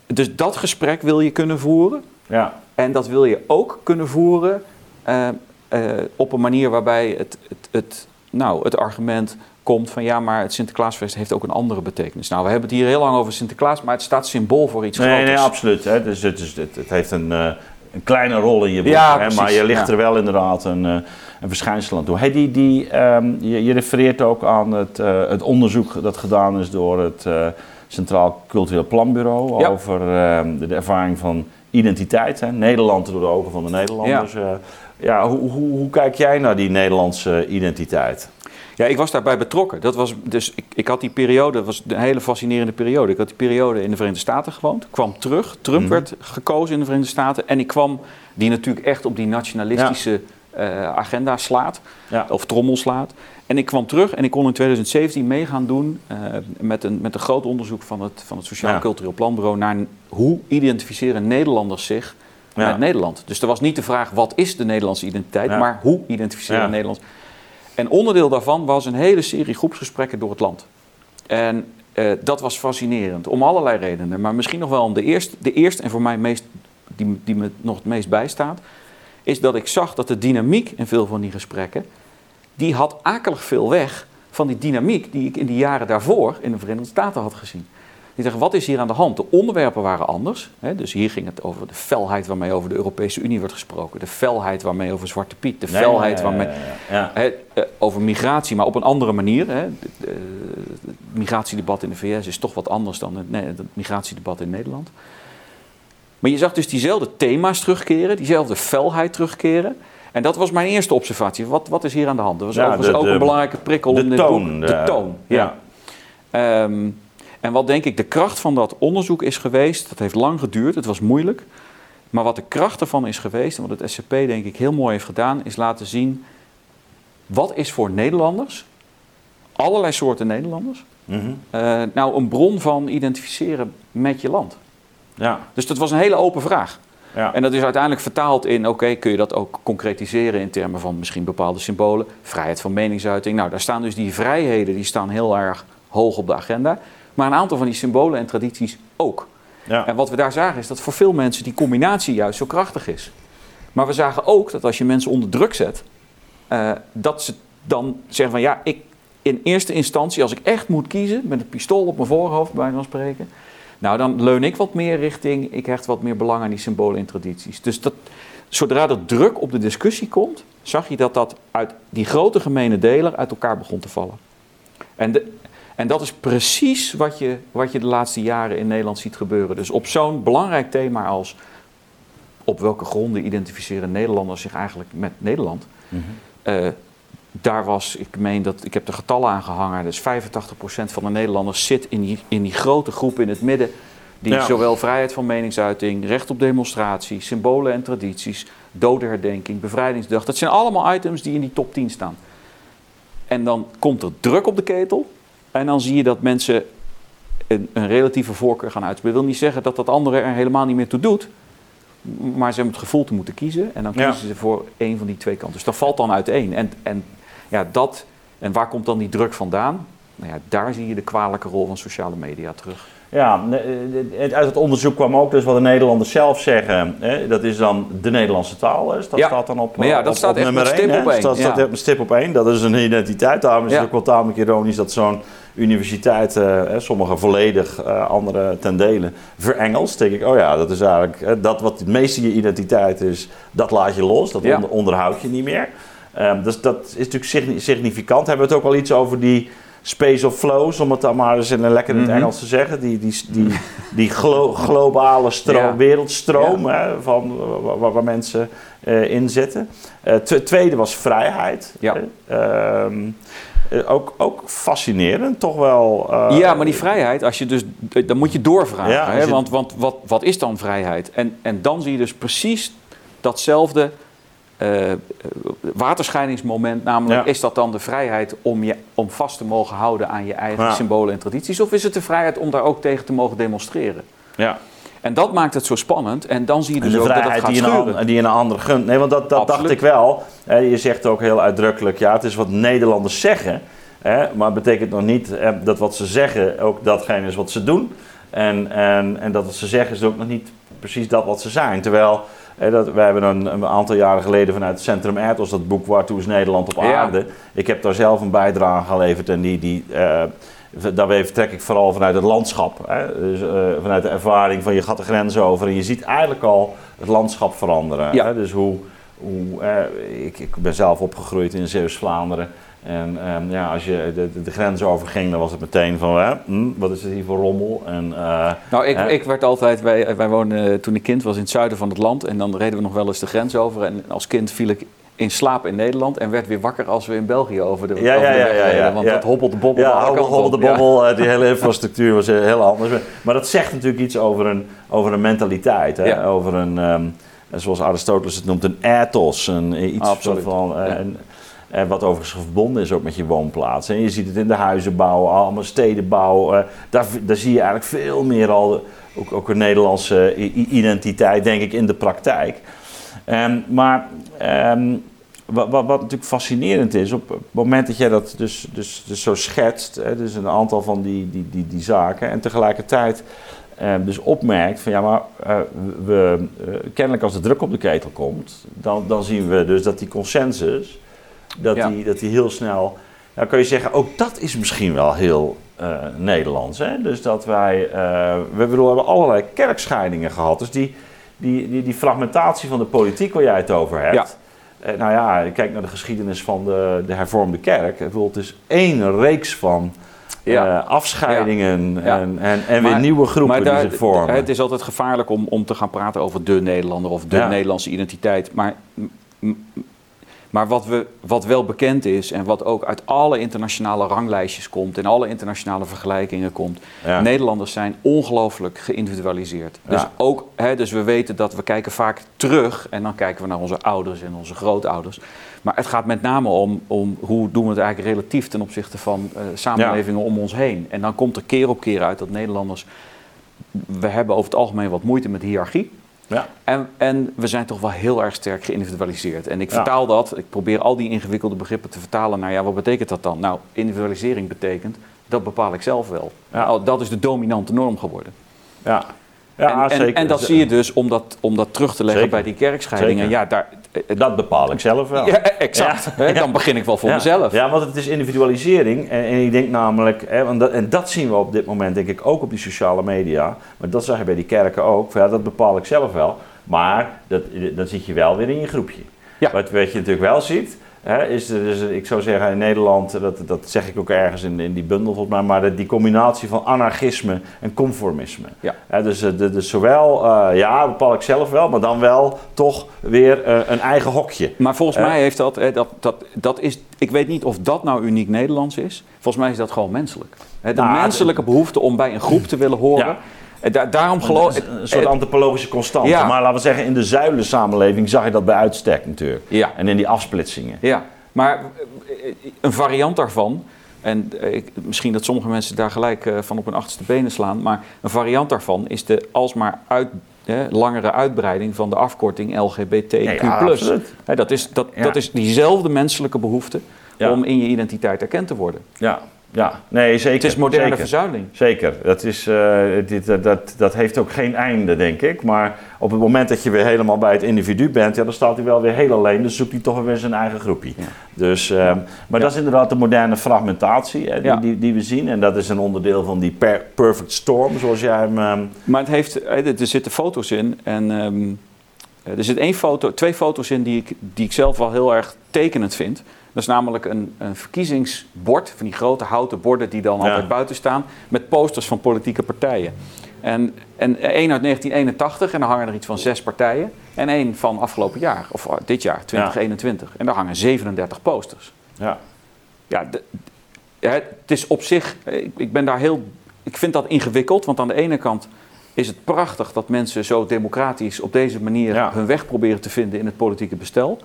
Dus dat gesprek wil je kunnen voeren. Ja. En dat wil je ook kunnen voeren uh, uh, op een manier waarbij het, het, het, nou, het argument komt van ja, maar het Sinterklaasfeest heeft ook een andere betekenis. Nou, we hebben het hier heel lang over Sinterklaas, maar het staat symbool voor iets nee, groters. Nee, absoluut. Hè. Dus het, is, het, het heeft een, uh, een kleine rol in je boek, ja, hè, maar je ligt ja. er wel inderdaad een, een verschijnsel aan toe. Hey, die, die, um, je, je, refereert ook aan het, het onderzoek dat gedaan is door het Centraal Cultureel Planbureau ja. over ehm, de, de ervaring van identiteit. Hè? Nederland door de ogen van de Nederlanders. Ja. Uh, ja, hoe, hoe, hoe, kijk jij naar die Nederlandse identiteit? Ja, ik was daarbij betrokken. Dat was, dus ik, ik had die periode, dat was een hele fascinerende periode. Ik had die periode in de Verenigde Staten gewoond. kwam terug. Trump mm. werd gekozen in de Verenigde Staten. En ik kwam die natuurlijk echt op die nationalistische agenda slaat Ja. of trommel slaat. En ik kwam terug en ik kon in 2017 mee gaan doen eh, met, een, met een groot onderzoek van het, van het Sociaal Ja. Cultureel Planbureau naar hoe identificeren Nederlanders zich Ja. met Nederland. Dus er was niet de vraag wat is de Nederlandse identiteit, Ja. maar hoe identificeren. Nederlanders. En onderdeel daarvan was een hele serie groepsgesprekken door het land. En eh, dat was fascinerend, om allerlei redenen. Maar misschien nog wel om de eerste, de eerste en voor mij meest, die, die me nog het meest bijstaat... is dat ik zag dat de dynamiek in veel van die gesprekken... die had akelig veel weg van die dynamiek die ik in die jaren daarvoor in de Verenigde Staten had gezien. Die zeggen, wat is hier aan de hand? De onderwerpen waren anders. Hè? Dus hier ging het over de felheid waarmee over de Europese Unie wordt gesproken. De felheid waarmee over Zwarte Piet. De felheid waarmee... ja, ja. Hè, eh, over migratie, maar op een andere manier. Hè. De- de- Het migratiedebat in de VS is toch wat anders dan het, nee, het migratiedebat in Nederland. Maar je zag dus diezelfde thema's terugkeren, diezelfde felheid terugkeren. En dat was mijn eerste observatie. Wat, wat is hier aan de hand? Dat was Ja, ook de- een belangrijke prikkel de om dit toon, boek. De de- toon, ja. Ehm, en wat denk ik de kracht van dat onderzoek is geweest, dat heeft lang geduurd, het was moeilijk. Maar wat de kracht ervan is geweest, en wat het SCP denk ik heel mooi heeft gedaan, is laten zien wat is voor Nederlanders, allerlei soorten Nederlanders, Mhm. eh, nou een bron van identificeren met je land. Ja, Dus dat was een hele open vraag. ja. En dat is uiteindelijk vertaald in, oké, kun je dat ook concretiseren in termen van misschien bepaalde symbolen, vrijheid van meningsuiting. Nou, daar staan dus die vrijheden, die staan heel erg hoog op de agenda. Maar een aantal van die symbolen en tradities ook. ja. En wat we daar zagen is dat voor veel mensen die combinatie juist zo krachtig is. Maar we zagen ook dat als je mensen onder druk zet, eh, dat ze dan zeggen van ja, ik in eerste instantie, als ik echt moet kiezen, met een pistool op mijn voorhoofd bij van spreken, nou dan leun ik wat meer richting, ik hecht wat meer belang aan die symbolen en tradities. Dus dat, zodra er druk op de discussie komt, zag je dat dat uit die grote gemene deler uit elkaar begon te vallen. En, de, en dat is precies wat je, wat je de laatste jaren in Nederland ziet gebeuren. Dus op zo'n belangrijk thema als op welke gronden identificeren Nederlanders zich eigenlijk met Nederland. Mhm. Eh, daar was, ik meen dat, ik heb de getallen aangehangen, dus 85% van de Nederlanders zit in die, in die grote groep in het midden. Die Ja. zowel vrijheid van meningsuiting, recht op demonstratie, symbolen en tradities, dodenherdenking, bevrijdingsdag. Dat zijn allemaal items die in die top 10 staan. En dan komt er druk op de ketel. En dan zie je dat mensen een, een relatieve voorkeur gaan uitspreken. Dat wil niet zeggen dat dat andere er helemaal niet meer toe doet. Maar ze hebben het gevoel te moeten kiezen. En dan Ja. kiezen ze voor één van die twee kanten. Dus dat valt dan uiteen. En, en, ja, dat, en waar komt dan die druk vandaan? Nou ja, daar zie je de kwalijke rol van sociale media terug. Ja, eh, uit het onderzoek kwam ook dus wat de Nederlanders zelf zeggen. Hè? Dat is dan de Nederlandse taal. Dus dat Ja. staat dan op, Maar ja, dat op- staat op echt nummer met stip één, hè? op één, Dat staat echt stip op één. Dat is een identiteit. Daarom is het ook wel tamelijk ironisch dat zo'n universiteit, eh, sommige volledig, eh, andere ten dele, verengelst. denk ik, oh ja, dat is eigenlijk dat wat het meeste je identiteit is, dat laat je los. Dat onder- onderhoud je niet meer. Ehm, dus dat is natuurlijk signi- significant. Hebben we het ook wel iets over die space of flows, om het dan maar eens in een lekker in het Mhm. Engels te zeggen. Die, die, die, die glo- globale stroom, Ja. wereldstroom hè, van, waar, mensen eh, in zitten. Tw- tweede was vrijheid. Ja. Ehm, eh, ook, ook fascinerend, toch wel. ja, maar die vrijheid, als je dus, dan moet je doorvragen. Ja, hè? je- Want, want wat, wat is dan vrijheid? En, en dan zie je dus precies datzelfde eh, waterscheidingsmoment. Namelijk, Ja. is dat dan de vrijheid om, je, om vast te mogen houden aan je eigen Ja. symbolen en tradities? Of is het de vrijheid om daar ook tegen te mogen demonstreren? Ja. En dat maakt het zo spannend. En dan zie je dus de ook dat het gaat die een, schuren. an- die een ander gunt. Nee, want dat, dat dacht ik wel. Je zegt ook heel uitdrukkelijk, ja, het is wat Nederlanders zeggen. Hè, maar het betekent nog niet dat wat ze zeggen ook datgene is wat ze doen. En, en, en dat wat ze zeggen is ook nog niet precies dat wat ze zijn. Terwijl, dat, wij hebben een, een aantal jaren geleden vanuit het Centrum Ethos, dat boek Waartoe is Nederland op Ja. aarde. Ik heb daar zelf een bijdrage geleverd en die... die eh, Daarbij vertrek ik vooral vanuit het landschap. Hè? Dus, eh, vanuit de ervaring van je gaat de grens over en je ziet eigenlijk al het landschap veranderen. Ja. Hè? Dus hoe, hoe eh, ik, ik ben zelf opgegroeid in Zeeuws-Vlaanderen. En ehm, ja, als je de, grens overging, dan was het meteen van, hè, hm, wat is het hier voor rommel? En, eh, Nou, ik, Hè? ik werd altijd, wij, wij woonden toen ik kind was in het zuiden van het land. En dan reden we nog wel eens de grens over. En als kind viel ik in slaap in Nederland en werd weer wakker als we in België over de, Ja, over ja, de ja, weg ja, reden. ja, Want ja. dat hobbelde bobbelde ja, alle hobbel, kanten hobbel de op. Ja. bobbel, eh, die hele infrastructuur was eh, heel anders. Maar dat zegt natuurlijk iets over een, over een mentaliteit, hè? Ja. over een... ehm, zoals Aristoteles het noemt, een ethos. Een, iets Absoluut. van, eh, en wat overigens verbonden is ook met je woonplaats. En je ziet het in de huizenbouw, allemaal stedenbouw. eh, daar, daar zie je eigenlijk veel meer al, ook, ook een Nederlandse i- identiteit, denk ik, in de praktijk. Ehm, maar ehm, wat, wat, wat natuurlijk fascinerend is, op het moment dat jij dat dus, dus, dus zo schetst, hè, dus een aantal van die, die, die, die zaken, en tegelijkertijd eh, dus opmerkt van ja, maar eh, eh, kennelijk als de druk op de ketel komt, dan, dan zien we dus dat die consensus, dat, Ja. die, dat die heel snel, nou kun je zeggen, ook dat is misschien wel heel eh, Nederlands. Hè? Dus dat wij, eh, we, bedoel, we hebben allerlei kerkscheidingen gehad, dus die, die, die, die fragmentatie van de politiek waar jij het over hebt. Ja. Eh, nou ja, kijk naar de geschiedenis van de, de hervormde kerk. Ik bedoel, Het is één reeks van Ja. afscheidingen Ja. En, en, en weer nieuwe groepen maar daar- die zich vormen. Het is altijd gevaarlijk om, om te gaan praten over de Nederlander of de. Nederlandse identiteit. Maar, maar wat, we, wat wel bekend is en wat ook uit alle internationale ranglijstjes komt en alle internationale vergelijkingen komt. Ja. Nederlanders zijn ongelooflijk geïndividualiseerd. Dus, ook, hè, dus we weten dat we kijken vaak terug en dan kijken we naar onze ouders en onze grootouders. Maar het gaat met name om, om hoe doen we het eigenlijk relatief ten opzichte van eh, samenlevingen om ons heen. En dan komt er keer op keer uit dat Nederlanders we hebben over het algemeen wat moeite met hiërarchie. Ja. En, en we zijn toch wel heel erg sterk geïndividualiseerd. En ik Ja. vertaal dat, ik probeer al die ingewikkelde begrippen te vertalen naar, ja, wat betekent dat dan? Nou, individualisering betekent, dat bepaal ik zelf wel. Ja. Nou, dat is de dominante norm geworden. Ja, ja en, en, zeker. en dat zie je dus om dat, om dat terug te leggen Zeker. bij die kerkscheidingen. Zeker. Ja, daar, Dat bepaal ik zelf wel. ja, exact. Ja. Hè, Dan begin ik wel voor ja. mezelf. Ja, want het is individualisering. En, en ik denk namelijk, hè, want dat, en dat zien we op dit moment denk ik ook op die sociale media. Maar dat zag je bij die kerken ook. Van, Ja, dat bepaal ik zelf wel. Maar dat, dan zit je wel weer in je groepje. Ja. Wat, wat je natuurlijk wel ziet, hè, is dus, ik zou zeggen in Nederland, dat, dat zeg ik ook ergens in, in die bundel volgens mij, maar die combinatie van anarchisme en conformisme. Ja. Hè, dus, eh, de- zowel, eh, ja, bepaal ik zelf wel, maar dan wel toch weer eh, een eigen hokje. Maar volgens mij heeft dat, hè, dat, dat, dat is, ik weet niet of dat nou uniek Nederlands is. Volgens mij is dat gewoon menselijk. Hè, De Nou, menselijke behoefte om bij een groep te willen horen. Ja. Da- daarom geloof ik. Een soort antropologische constante. Ja. Maar laten we zeggen, in de zuilensamenleving zag je dat bij uitstek natuurlijk. Ja. En in die afsplitsingen. Ja, maar eh, een variant daarvan. En eh, ik, misschien dat sommige mensen daar gelijk eh, van op hun achterste benen slaan. Maar een variant daarvan is de alsmaar uit, hè, langere uitbreiding van de afkorting LGBTQ. Ja. Hè, dat, is, dat, dat is diezelfde menselijke behoefte om in je identiteit erkend te worden. Ja, ja. nee zeker. Het is moderne zeker. verzuiling. Zeker. Dat, is, eh, dit, dat, dat, dat heeft ook geen einde, denk ik. Maar op het moment dat je weer helemaal bij het individu bent, ja, dan staat hij wel weer heel alleen. Dus zoekt hij toch weer zijn eigen groepje. Ja. Dus, ehm, maar dat is inderdaad de moderne fragmentatie hè, die, die, die we zien. En dat is een onderdeel van die per- perfect storm, zoals jij hem... ehm, Maar het heeft, er zitten foto's in. En ehm, er zit één foto, twee foto's in die ik, die ik zelf wel heel erg tekenend vind. Dat is namelijk een, een verkiezingsbord, van die grote houten borden die dan Ja. altijd buiten staan, met posters van politieke partijen. En, en één uit 1981, en dan hangen er iets van zes partijen. En één van afgelopen jaar, of uh, dit jaar, 2021. En daar hangen 37 posters. ja. Ja, de- het is op zich, ik, ik ben daar heel, ik vind dat ingewikkeld, want aan de ene kant is het prachtig dat mensen zo democratisch op deze manier Ja. hun weg proberen te vinden in het politieke bestel.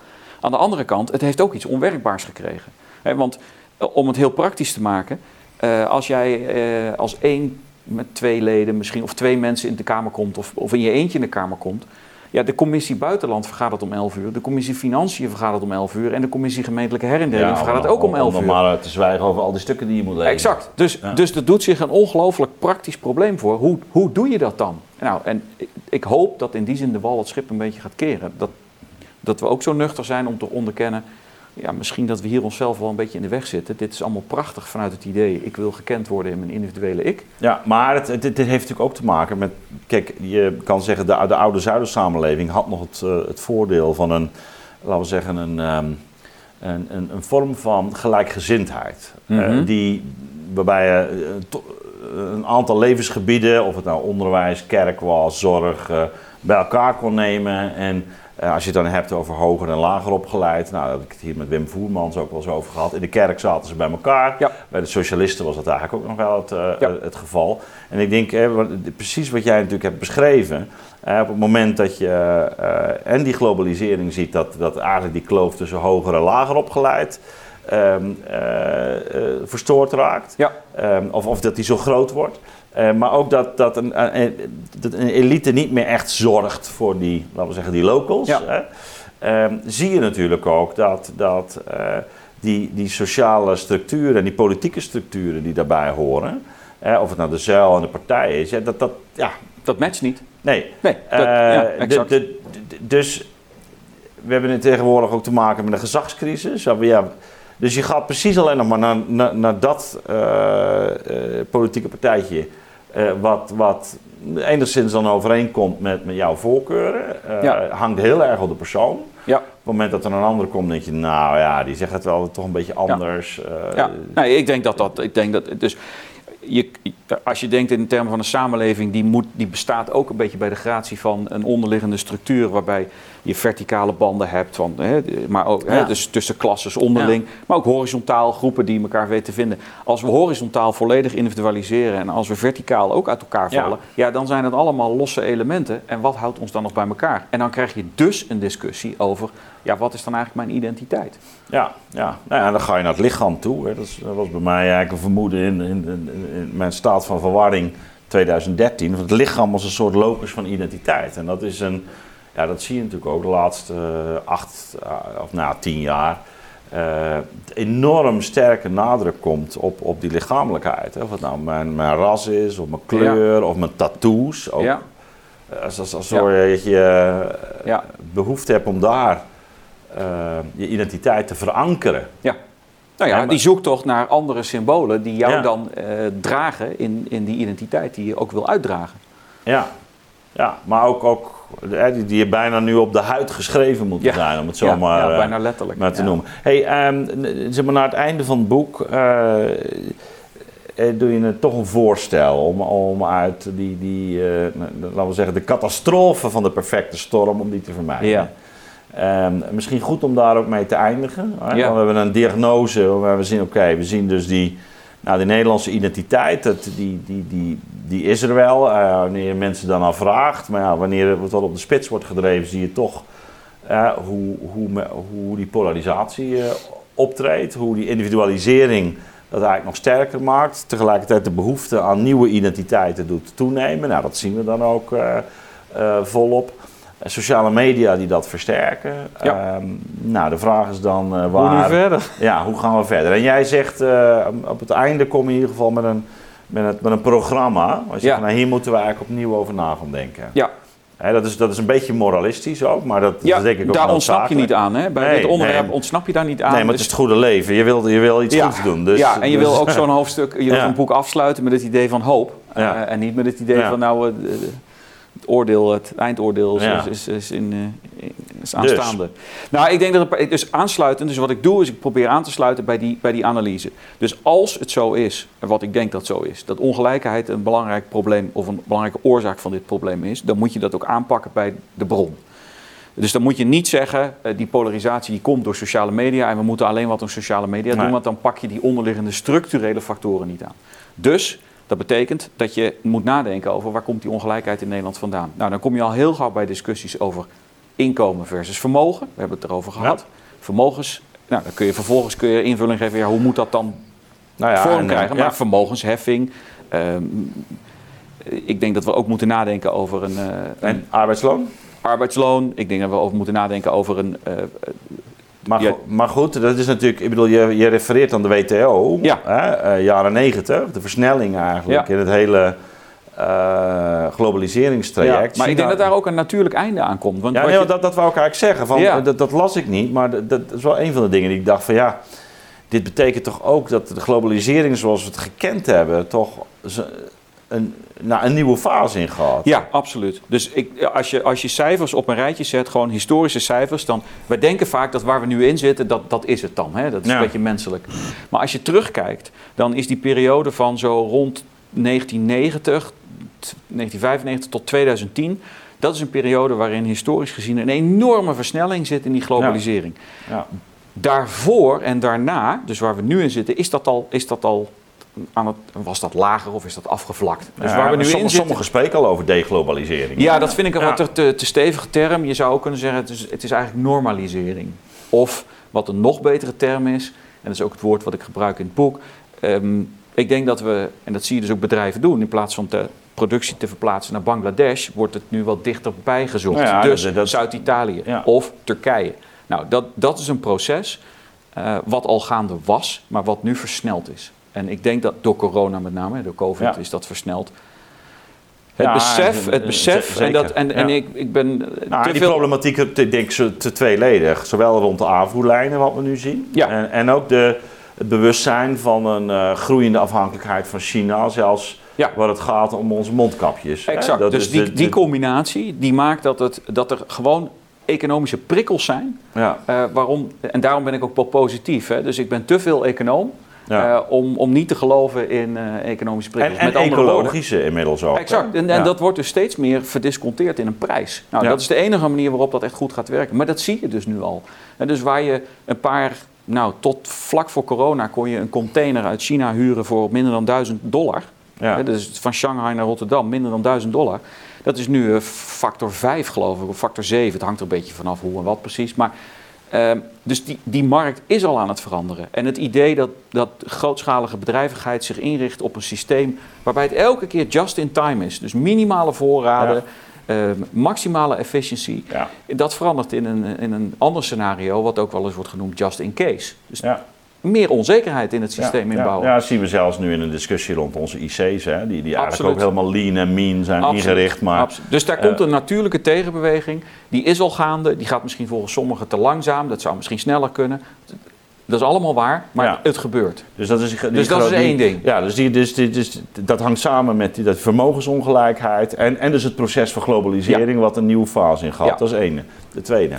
Aan de andere kant, het heeft ook iets onwerkbaars gekregen. Want eh, om het heel praktisch te maken, eh, als jij eh, als één met twee leden misschien, of twee mensen in de Kamer komt, of, of in je eentje in de Kamer komt. Ja, de commissie Buitenland vergadert om 11 uur, de commissie Financiën vergadert om 11 uur en de commissie Gemeentelijke Herindeling Ja, vergadert ook om 11 Om uur. nog maar te zwijgen over al die stukken die je moet lezen. Exact. Dus, Ja. dus er doet zich een ongelooflijk praktisch probleem voor. Hoe, hoe doe je dat dan? Nou, en ik, ik hoop dat in die zin de wal het schip een beetje gaat keren. Dat, dat we ook zo nuchter zijn om te onderkennen... Ja, misschien dat we hier onszelf wel een beetje in de weg zitten. Dit is allemaal prachtig vanuit het idee... ik wil gekend worden in mijn individuele ik. Ja, maar het, het, dit heeft natuurlijk ook te maken met... Kijk, je kan zeggen, de, de oude Zuidersamenleving had nog het, eh, het voordeel van een... Laten we zeggen, een, ehm, een, een, een vorm van gelijkgezindheid. Eh, Mhm. die, waarbij je eh, to- een aantal levensgebieden, of het nou onderwijs, kerk was, zorg... bij elkaar kon nemen en als je het dan hebt over hoger en lager opgeleid, nou, daar heb ik het hier met Wim Voermans ook wel eens over gehad. In de kerk zaten ze bij elkaar. Ja. Bij de socialisten was dat eigenlijk ook nog wel het, eh, Ja. het geval. En ik denk, eh, precies wat jij natuurlijk hebt beschreven, eh, op het moment dat je eh, en die globalisering ziet, dat, dat eigenlijk die kloof tussen hoger en lager opgeleid ehm, eh, eh, verstoord raakt. Ja. Ehm, of, of dat die zo groot wordt. Eh, maar ook dat, dat, een, een, dat een elite niet meer echt zorgt voor die, laten we zeggen, die locals. Ja. Hè? Ehm, zie je natuurlijk ook dat, dat eh, die, die sociale structuren en die politieke structuren die daarbij horen, hè, of het nou de zuil en de partij is, ja, dat dat, ja, Dat matcht niet. nee. Nee, dat, Eh, ja, exact. de- de- dus we hebben tegenwoordig ook te maken met een gezagscrisis. Ja, dus je gaat precies alleen nog maar naar, naar, naar dat eh, eh, politieke partijtje. Eh, wat, wat enigszins dan overeenkomt met, met jouw voorkeuren. Ja. Hangt heel erg op de persoon. ja. Op het moment dat er een andere komt, denk je, nou ja, die zegt het wel toch een beetje anders. eh, Ja, nee, ik denk dat dat. Ik denk dat dus je, als je denkt in termen van een samenleving, die, moet, die bestaat ook een beetje bij de gratie van een onderliggende structuur, waarbij je verticale banden hebt, van, hè, maar ook hè, Ja. dus tussen klasses onderling, maar ook horizontaal groepen die elkaar weten te vinden. Als we horizontaal volledig individualiseren en als we verticaal ook uit elkaar Ja. vallen, ja. dan zijn het allemaal losse elementen. En wat houdt ons dan nog bij elkaar? En dan krijg je dus een discussie over, ja, wat is dan eigenlijk mijn identiteit? Ja, ja. Nou ja, dan ga je naar het lichaam toe. Hè. Dat, is- dat was bij mij eigenlijk een vermoeden in, in, in, in mijn staat van verwarring 2013. Want het lichaam was een soort locus van identiteit. En dat is een, ja, dat zie je natuurlijk ook de laatste eh, acht eh, of nou, tien jaar. eh, enorm sterke nadruk komt op, op die lichamelijkheid. Hè. Of het nou mijn, mijn ras is, of mijn kleur, of mijn tattoos. Ook, Ja. Als, als, als Ja. je eh, behoefte hebt om daar eh, je identiteit te verankeren. Ja. Nou ja, Ja, maar- die zoektocht naar andere symbolen die jou Ja. dan eh, dragen in, in die identiteit die je ook wil uitdragen. Ja, ja maar ook, ook eh, die, die je bijna nu op de huid geschreven moeten Ja. zijn, om het zo maar, ja, bijna letterlijk. maar te noemen. Hey, ehm, zeg maar naar het einde van het boek doe je het toch een voorstel om, om uit die, die laten we zeggen, de catastrofe van de perfecte storm, om die te vermijden. Ja. Ehm, misschien goed om daar ook mee te eindigen. Hè? Ja. We hebben een diagnose waar we zien, oké, we zien dus die, nou, die Nederlandse identiteit, dat, die, die, die, die is er wel. eh, wanneer je mensen dan aan vraagt. Maar ja, wanneer het wat op de spits wordt gedreven, zie je toch eh, hoe, hoe, hoe die polarisatie eh, optreedt. Hoe die individualisering dat eigenlijk nog sterker maakt. Tegelijkertijd de behoefte aan nieuwe identiteiten doet toenemen. Nou, dat zien we dan ook volop. Eh, Sociale media die dat versterken. Ja. Ehm, nou, de vraag is dan eh, Hoe nu waar... verder? Ja, hoe gaan we verder? En jij zegt, eh, op het einde kom je in ieder geval met een, met een, met een programma. Als je Ja. nou, hier moeten we eigenlijk opnieuw over na gaan denken. Ja, Hè, dat, is, dat is een beetje moralistisch ook, maar dat, ja dat denk ik ook daar ontsnap je niet aan. Hè? Bij Nee, dit onderwerp nee. ontsnap je daar niet aan. Nee, maar het Dus- is het goede leven. Je wil, je wil iets ja, goeds doen. Dus, ja, en je dus- wil ook zo'n hoofdstuk, je wil zo'n boek afsluiten met het idee van hoop. En niet met het idee van nou, oordeel, het eindoordeel is, Ja. is, is, in, eh, is aanstaande. Nou, ik denk dat het, dus aansluitend, dus wat ik doe is ik probeer aan te sluiten bij die, bij die analyse. Dus als het zo is, en wat ik denk dat zo is, dat ongelijkheid een belangrijk probleem of een belangrijke oorzaak van dit probleem is, dan moet je dat ook aanpakken bij de bron. Dus dan moet je niet zeggen, eh, die polarisatie die komt door sociale media en we moeten alleen wat aan sociale media doen, want dan pak je die onderliggende structurele factoren niet aan. Dus dat betekent dat je moet nadenken over waar komt die ongelijkheid in Nederland vandaan. Nou, dan kom je al heel gauw bij discussies over inkomen versus vermogen. We hebben het erover gehad. Vermogens, nou, dan kun je vervolgens kun je invulling geven, ja, hoe moet dat dan nou ja, vorm en, krijgen? ja. Maar vermogensheffing. ehm, ik denk dat we ook moeten nadenken over een, eh, een En arbeidsloon? arbeidsloon. Ik denk dat we over moeten nadenken over een. eh, Maar, Ja. go- maar goed, dat is natuurlijk, ik bedoel, je, je refereert aan de WTO, Ja. hè, eh, jaren negentig, de versnelling eigenlijk Ja. in het hele eh, globaliseringstraject. maar ik denk dat daar ook een natuurlijk einde aan komt. Want Ja, nee, je- dat, dat wou ik eigenlijk zeggen. Van, Ja. dat, dat las ik niet, maar dat, dat is wel een van de dingen die ik dacht van ja, dit betekent toch ook dat de globalisering zoals we het gekend hebben, toch een, nou, een nieuwe fase ingaat. Ja, absoluut. Dus ik, als, je, als je cijfers op een rijtje zet, gewoon historische cijfers, dan. Wij denken vaak dat waar we nu in zitten, dat, dat is het dan. Hè? Dat is Ja. een beetje menselijk. Maar als je terugkijkt, dan is die periode van zo rond 1990, t- 1995 tot 2010. dat is een periode waarin historisch gezien een enorme versnelling zit in die globalisering. Ja. Daarvoor en daarna, dus waar we nu in zitten, is dat al, is dat al aan het, was dat lager of is dat afgevlakt? Dus Ja, waar we nu sommige, in zitten, sommigen spreken al over deglobalisering. ja, dat vind ik een Ja. wat te, te, te stevige term. Je zou ook kunnen zeggen, het is, het is eigenlijk normalisering. Of wat een nog betere term is, en dat is ook het woord wat ik gebruik in het boek. ehm, ik denk dat we, en dat zie je dus ook bedrijven doen, in plaats van de productie te verplaatsen naar Bangladesh, wordt het nu wat dichterbij gezocht. Nou ja, dus dat- dat- Zuid-Italië Ja. of Turkije. Nou, dat, dat is een proces eh, wat al gaande was, maar wat nu versneld is. En ik denk dat door corona met name, door COVID, Ja. is dat versneld. Het Ja, besef, eh, het besef zeker. en, dat, en, en ik, ik ben eh, Nou, te die veel... problematiek ik denk ik te tweeledig. Zowel rond de aanvoerlijnen, wat we nu zien. Ja. En, en ook de, het bewustzijn van een eh, groeiende afhankelijkheid van China. Zelfs Ja. waar het gaat om onze mondkapjes. Exact, Dat dus die, de- die combinatie die maakt dat, het, dat er gewoon economische prikkels zijn. Ja, eh, waarom, en daarom ben ik ook wel positief. Hè? Dus ik ben te veel econoom ja. eh, om, om niet te geloven in eh, economische prikkels. en Met woorden. ecologische inmiddels ook. hè. Exact, en, en Ja. dat wordt dus steeds meer verdisconteerd in een prijs. Nou, Ja. dat is de enige manier waarop dat echt goed gaat werken. Maar dat zie je dus nu al. En dus waar je een paar, nou tot vlak voor corona kon je een container uit China huren voor minder dan 1000 dollar. Ja. Hè, dus van Shanghai naar Rotterdam, minder dan 1000 dollar. Dat is nu eh, factor 5 geloof ik, of factor 7. Het hangt er een beetje vanaf hoe en wat precies. Maar, ehm, dus die, die markt is al aan het veranderen. En het idee dat, dat grootschalige bedrijvigheid zich inricht op een systeem waarbij het elke keer just in time is. Dus minimale voorraden, ehm, maximale efficiency. Ja. Dat verandert in een, in een ander scenario, wat ook wel eens wordt genoemd just in case. Dus Ja. Meer onzekerheid in het systeem ja, inbouwen. Ja, dat zien we zelfs nu in een discussie rond onze IC's. Hè, die, die eigenlijk ook helemaal lean en mean zijn Absoluut. ingericht. Maar Absoluut. Dus daar eh, komt een natuurlijke tegenbeweging. Die is al gaande. Die gaat misschien volgens sommigen te langzaam. Dat zou misschien sneller kunnen. Dat is allemaal waar, maar Ja. het gebeurt. Dus dat is, die Dus dat is één ding. Ja, dus, die, dus, die, dus dat hangt samen met die, dat vermogensongelijkheid en, en dus het proces van globalisering wat een nieuwe fase in gaat. Ja. Dat is één. De tweede.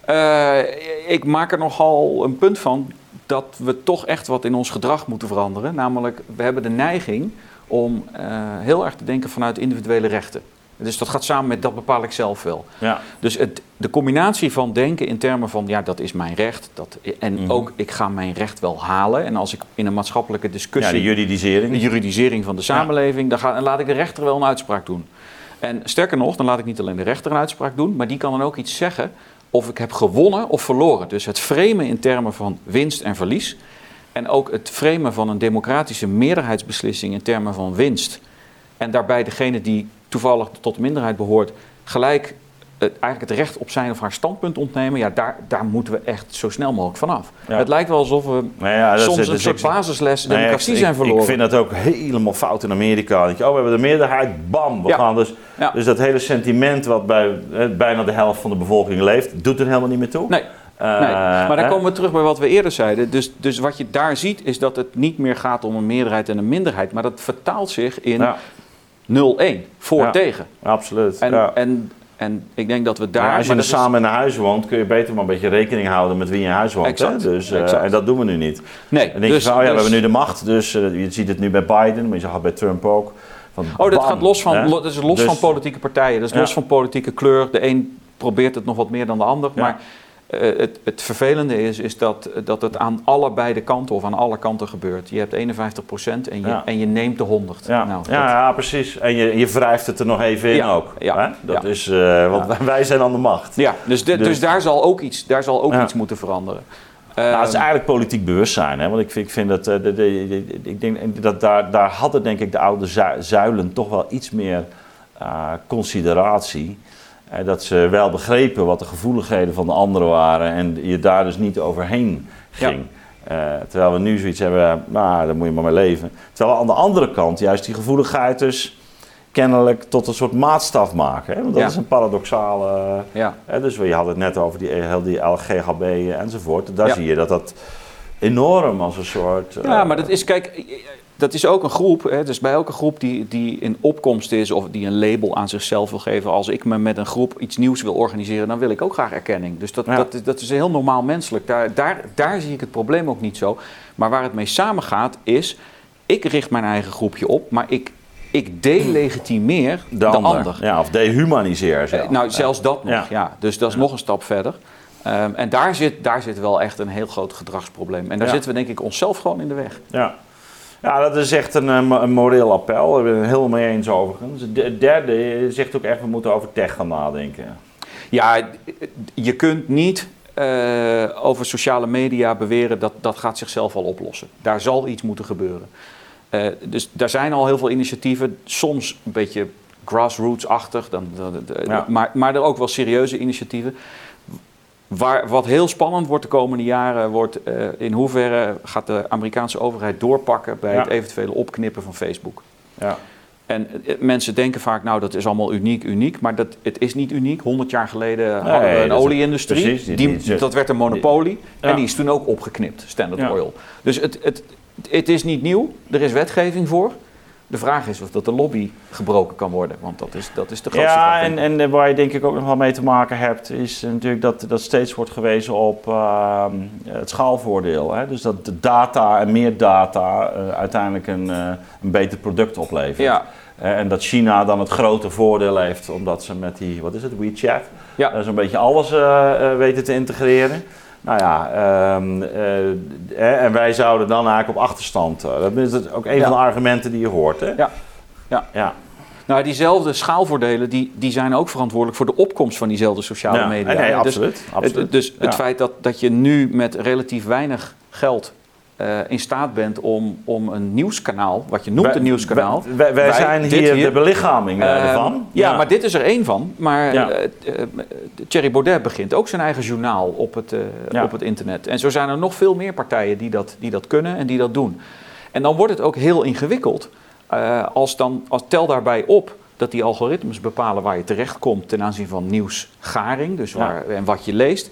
Eh, ik maak er nogal een punt van dat we toch echt wat in ons gedrag moeten veranderen. Namelijk, we hebben de neiging om eh, heel erg te denken vanuit individuele rechten. Dus dat gaat samen met dat bepaal ik zelf wel. Ja. Dus het, de combinatie van denken in termen van ja, dat is mijn recht. Dat, en Mhm. ook ik ga mijn recht wel halen. En als ik in een maatschappelijke ja, discussie. de juridisering. de juridisering van de samenleving, dan, ga, dan laat ik de rechter wel een uitspraak doen. En sterker nog, dan laat ik niet alleen de rechter een uitspraak doen, maar die kan dan ook iets zeggen of ik heb gewonnen of verloren. Dus het framen in termen van winst en verlies. En ook het framen van een democratische meerderheidsbeslissing in termen van winst. En daarbij degene die toevallig tot de minderheid behoort, gelijk het, eigenlijk het recht op zijn of haar standpunt ontnemen. Ja, daar, daar moeten we echt zo snel mogelijk vanaf. Ja. Het lijkt wel alsof we Nou ja, is- soms een soort basisles Nee, democratie ik- zijn verloren. Ik vind dat ook helemaal fout in Amerika. Dat je, oh, we hebben de meerderheid, bam, we gaan dus. Dus dat hele sentiment wat bij eh, bijna de helft van de bevolking leeft, doet er helemaal niet meer toe. Nee, Eh, nee. maar dan hè? komen we terug bij wat we eerder zeiden. Dus, dus wat je daar ziet is dat het niet meer gaat om een meerderheid en een minderheid. Maar dat vertaalt zich in Ja, 0-1, voor tegen. absoluut. En, en, en ik denk dat we daar... Als je er samen in een huis woont, kun je beter maar een beetje rekening houden met wie in huis woont. Exact, Hè? Dus, eh. En dat doen we nu niet. Nee, Dan denk dus, je van, oh ja, we dus- hebben nu de macht. Dus eh, je ziet het nu bij Biden, maar je zag het bij Trump ook. Van, Oh, dat bam, gaat los van, lo- dat is los Dus- van politieke partijen. Dat is Ja. los van politieke kleur. De een probeert het nog wat meer dan de ander. Ja. Maar het, het vervelende is, is dat, dat het aan allebei de kanten of aan alle kanten gebeurt. Je hebt 51% en je, Ja. en je neemt de 100. Ja, Nou, ja, precies. En je, je wrijft het er nog even in ook. ja, hè? Dat is, eh, want wij zijn aan de macht. Ja, dus, de- Dus- dus daar zal ook iets, daar zal ook iets moeten veranderen. Nou, het is Ehm, eigenlijk politiek bewustzijn. Hè? Want ik vind, ik vind dat, eh, de, de- de- ik denk dat daar, daar hadden denk ik de oude zu- zuilen toch wel iets meer eh, consideratie. Eh, dat ze wel begrepen wat de gevoeligheden van de anderen waren en je daar dus niet overheen ging. Eh, terwijl we nu zoiets hebben, nou, daar moet je maar mee leven. Terwijl we aan de andere kant juist die gevoeligheid dus kennelijk tot een soort maatstaf maken. Hè? Want dat Ja. is een paradoxale... ja. Hè, dus je had het net over die, heel die LGHB enzovoort. Daar Ja. zie je dat dat enorm als een soort... ja, eh, maar dat is, kijk, dat is ook een groep. Hè, dus bij elke groep die, die in opkomst is of die een label aan zichzelf wil geven. Als ik me met een groep iets nieuws wil organiseren, dan wil ik ook graag erkenning. Dus dat, Ja. dat, is- dat is heel normaal menselijk. Daar, daar, daar zie ik het probleem ook niet zo. Maar waar het mee samengaat is, ik richt mijn eigen groepje op, maar ik, ik delegitimeer de, ander. Ja, of dehumaniseer Eh, zelfs. nou, zelfs dat nog, Ja. ja. Dus dat is nog een stap verder. Ehm, en daar zit, daar zit wel echt een heel groot gedragsprobleem. En daar Ja. zitten we denk ik onszelf gewoon in de weg. Ja. Ja, dat is echt een, eh, een moreel appel. Daar ben ik het helemaal mee eens overigens. Het derde zegt ook echt, we moeten over tech gaan nadenken. Ja, je kunt niet eh, over sociale media beweren dat dat gaat zichzelf al oplossen. Daar zal iets moeten gebeuren. Eh, dus daar zijn al heel veel initiatieven, soms een beetje grassroots-achtig, dan, dan- dan- Ja. maar, maar er ook wel serieuze initiatieven. Waar, wat heel spannend wordt de komende jaren, wordt eh, in hoeverre gaat de Amerikaanse overheid doorpakken bij Ja. het eventuele opknippen van Facebook. Ja. En eh, mensen denken vaak, nou dat is allemaal uniek, uniek. Maar dat, het is niet uniek. 100 jaar geleden hadden we een olieindustrie. precies, die- Die, die- dat werd een monopolie. Ja. En die is toen ook opgeknipt, Standard. Oil. Dus het, het, het is niet nieuw. Er is wetgeving voor. De vraag is of dat de lobby gebroken kan worden. Want dat is, dat is de grootste Ja, vraag, en, en waar je denk ik ook nog wel mee te maken hebt, is natuurlijk dat, dat steeds wordt gewezen op ehm, het schaalvoordeel. Hè? Dus dat de data en meer data eh, uiteindelijk een, eh, een beter product oplevert. Ja, Eh, en dat China dan het grote voordeel heeft, omdat ze met die, wat is het, WeChat, Ja. zo'n beetje alles weten te integreren. Nou ja, ehm, eh, en wij zouden dan eigenlijk op achterstand. eh, dat is ook een Ja. van de argumenten die je hoort. Hè? Ja. Ja. ja. nou diezelfde schaalvoordelen die, die zijn ook verantwoordelijk voor de opkomst van diezelfde sociale Ja, media. nee, Dus absoluut. absoluut. Het, dus het feit dat, dat je nu met relatief weinig geld eh, in staat bent om, om een nieuwskanaal, wat je noemt Wij- een nieuwskanaal. Wij, wij, wij Wij- zijn hier, hier, de belichaming eh, Ehm, ervan. ja, maar dit is er één van. Maar Ja. eh, Thierry Baudet begint ook zijn eigen journaal op het, Ja. op het internet. En zo zijn er nog veel meer partijen die dat, die dat kunnen en die dat doen. En dan wordt het ook heel ingewikkeld als dan, als, tel daarbij op dat die algoritmes bepalen waar je terechtkomt ten aanzien van nieuwsgaring, dus waar, en wat je leest.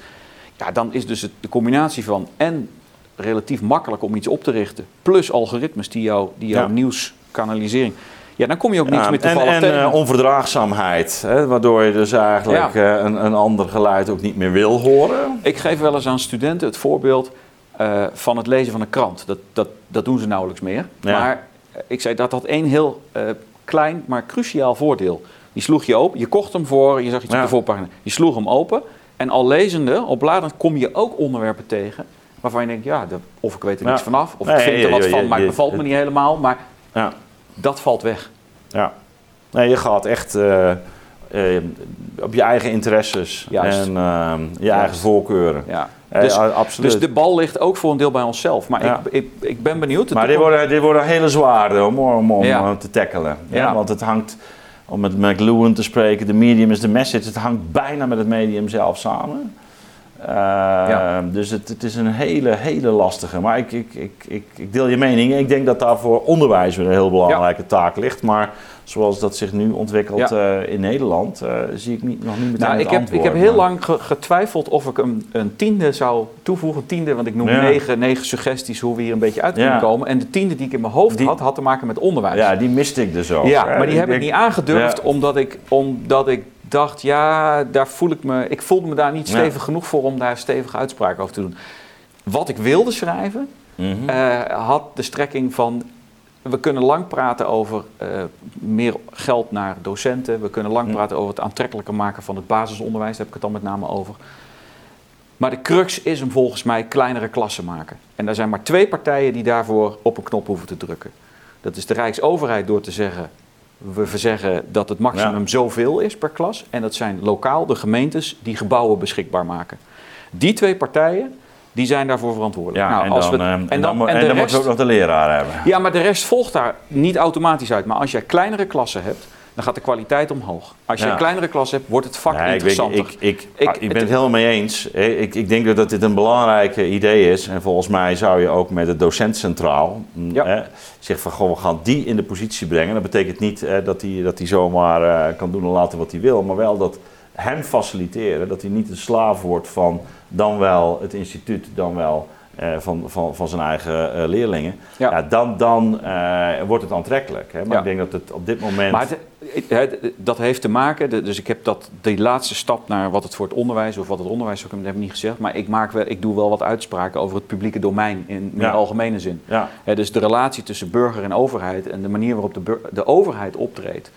Ja, dan is dus het, de combinatie van en relatief makkelijk om iets op te richten, plus algoritmes die, jou, die jouw Ja. nieuws kanalisering. Ja, dan kom je ook niks Ja, meer en toevallig en tegen. eh, onverdraagzaamheid, hè, waardoor je dus eigenlijk eh, een, een ander geluid ook niet meer wil horen. Ik geef wel eens aan studenten het voorbeeld eh, van het lezen van een krant. Dat, dat, dat doen ze nauwelijks meer. Maar ik zei dat had één heel klein, maar cruciaal voordeel. Die sloeg je open, je kocht hem voor, je zag iets op de voorpagina. Je sloeg hem open en al lezende, op bladend, kom je ook onderwerpen tegen... waarvan je denkt, ja, de- of ik weet er Ja. niks vanaf, of Nee, ik vind er wat van, maar het bevalt me niet helemaal. Maar Ja, dat valt weg. ja. Nee, je gaat echt eh, eh, op je eigen interesses Juist. en eh, je eigen voorkeuren. Ja. Dus, absoluut. dus de bal ligt ook voor een deel bij onszelf. Maar Ja. ik, ik, ik ben benieuwd. Maar dit worden, dit worden hele zware om, om, om Ja. te tackelen. Ja. Ja. Want het hangt, om met McLuhan te spreken, de medium is de message. Het hangt bijna met het medium zelf samen. Eh, Dus het, het is een hele, hele lastige. Maar ik, ik, ik, ik, ik deel je mening. Ik denk dat daar voor onderwijs weer een heel belangrijke taak ligt. Maar zoals dat zich nu ontwikkelt eh, in Nederland, eh, zie ik niet, nog niet meteen Nou, ik heb, antwoord. ik heb heel Maar- lang ge- getwijfeld of ik een, een tiende zou toevoegen. Een tiende, want ik noem Ja. negen, negen suggesties hoe we hier een beetje uit kunnen Ja. komen. En de tiende die ik in mijn hoofd Die- had, had te maken met onderwijs. Ja, die miste ik dus ook. Ja, hè. maar die heb ik denk- niet aangedurfd omdat, ik, omdat ik dacht, ja, daar voel ik me... Ik voelde me daar niet Ja. stevig genoeg voor om daar stevige uitspraken over te doen. Wat ik wilde schrijven, Mhm. eh, had de strekking van... We kunnen lang praten over eh, meer geld naar docenten. We kunnen lang praten over het aantrekkelijker maken van het basisonderwijs. Daar heb ik het dan met name over. Maar de crux is hem volgens mij kleinere klassen maken. En er zijn maar twee partijen die daarvoor op een knop hoeven te drukken. Dat is de Rijksoverheid door te zeggen... we verzeggen dat het maximum Ja. zoveel is per klas. En dat zijn lokaal de gemeentes die gebouwen beschikbaar maken. Die twee partijen die zijn daarvoor verantwoordelijk. Ja, Nou, en als dan, we- eh, en dan, en en de dan rest- moeten we ook nog de leraar hebben. ja, maar de rest volgt daar niet automatisch uit. Maar als jij kleinere klassen hebt, dan gaat de kwaliteit omhoog. Als je Ja. een kleinere klas hebt, wordt het vak Nee, interessanter. ik, ik, Ik- ik ben het- het helemaal mee eens. Eh, Ik, ik denk dat dit een belangrijk idee is. En volgens mij zou je ook met de docent centraal mm, Ja. eh, zeggen van goh, we gaan die in de positie brengen. Dat betekent niet eh, dat hij dat zomaar eh, kan doen en laten wat hij wil, maar wel dat hem faciliteren, dat hij niet een slaaf wordt van dan wel het instituut, dan wel eh, van, van, van zijn eigen eh, leerlingen. Ja. Ja. dan dan eh, wordt het aantrekkelijk. Hè? Maar Ja. ik denk dat het op dit moment. Maar het- dat heeft te maken, dus ik heb dat, die laatste stap naar wat het voor het onderwijs of wat het onderwijs ook, dat heb ik niet gezegd, maar ik, maak wel, ik doe wel wat uitspraken over het publieke domein in meer algemene zin. Ja. dus de relatie tussen burger en overheid en de manier waarop de, de overheid optreedt.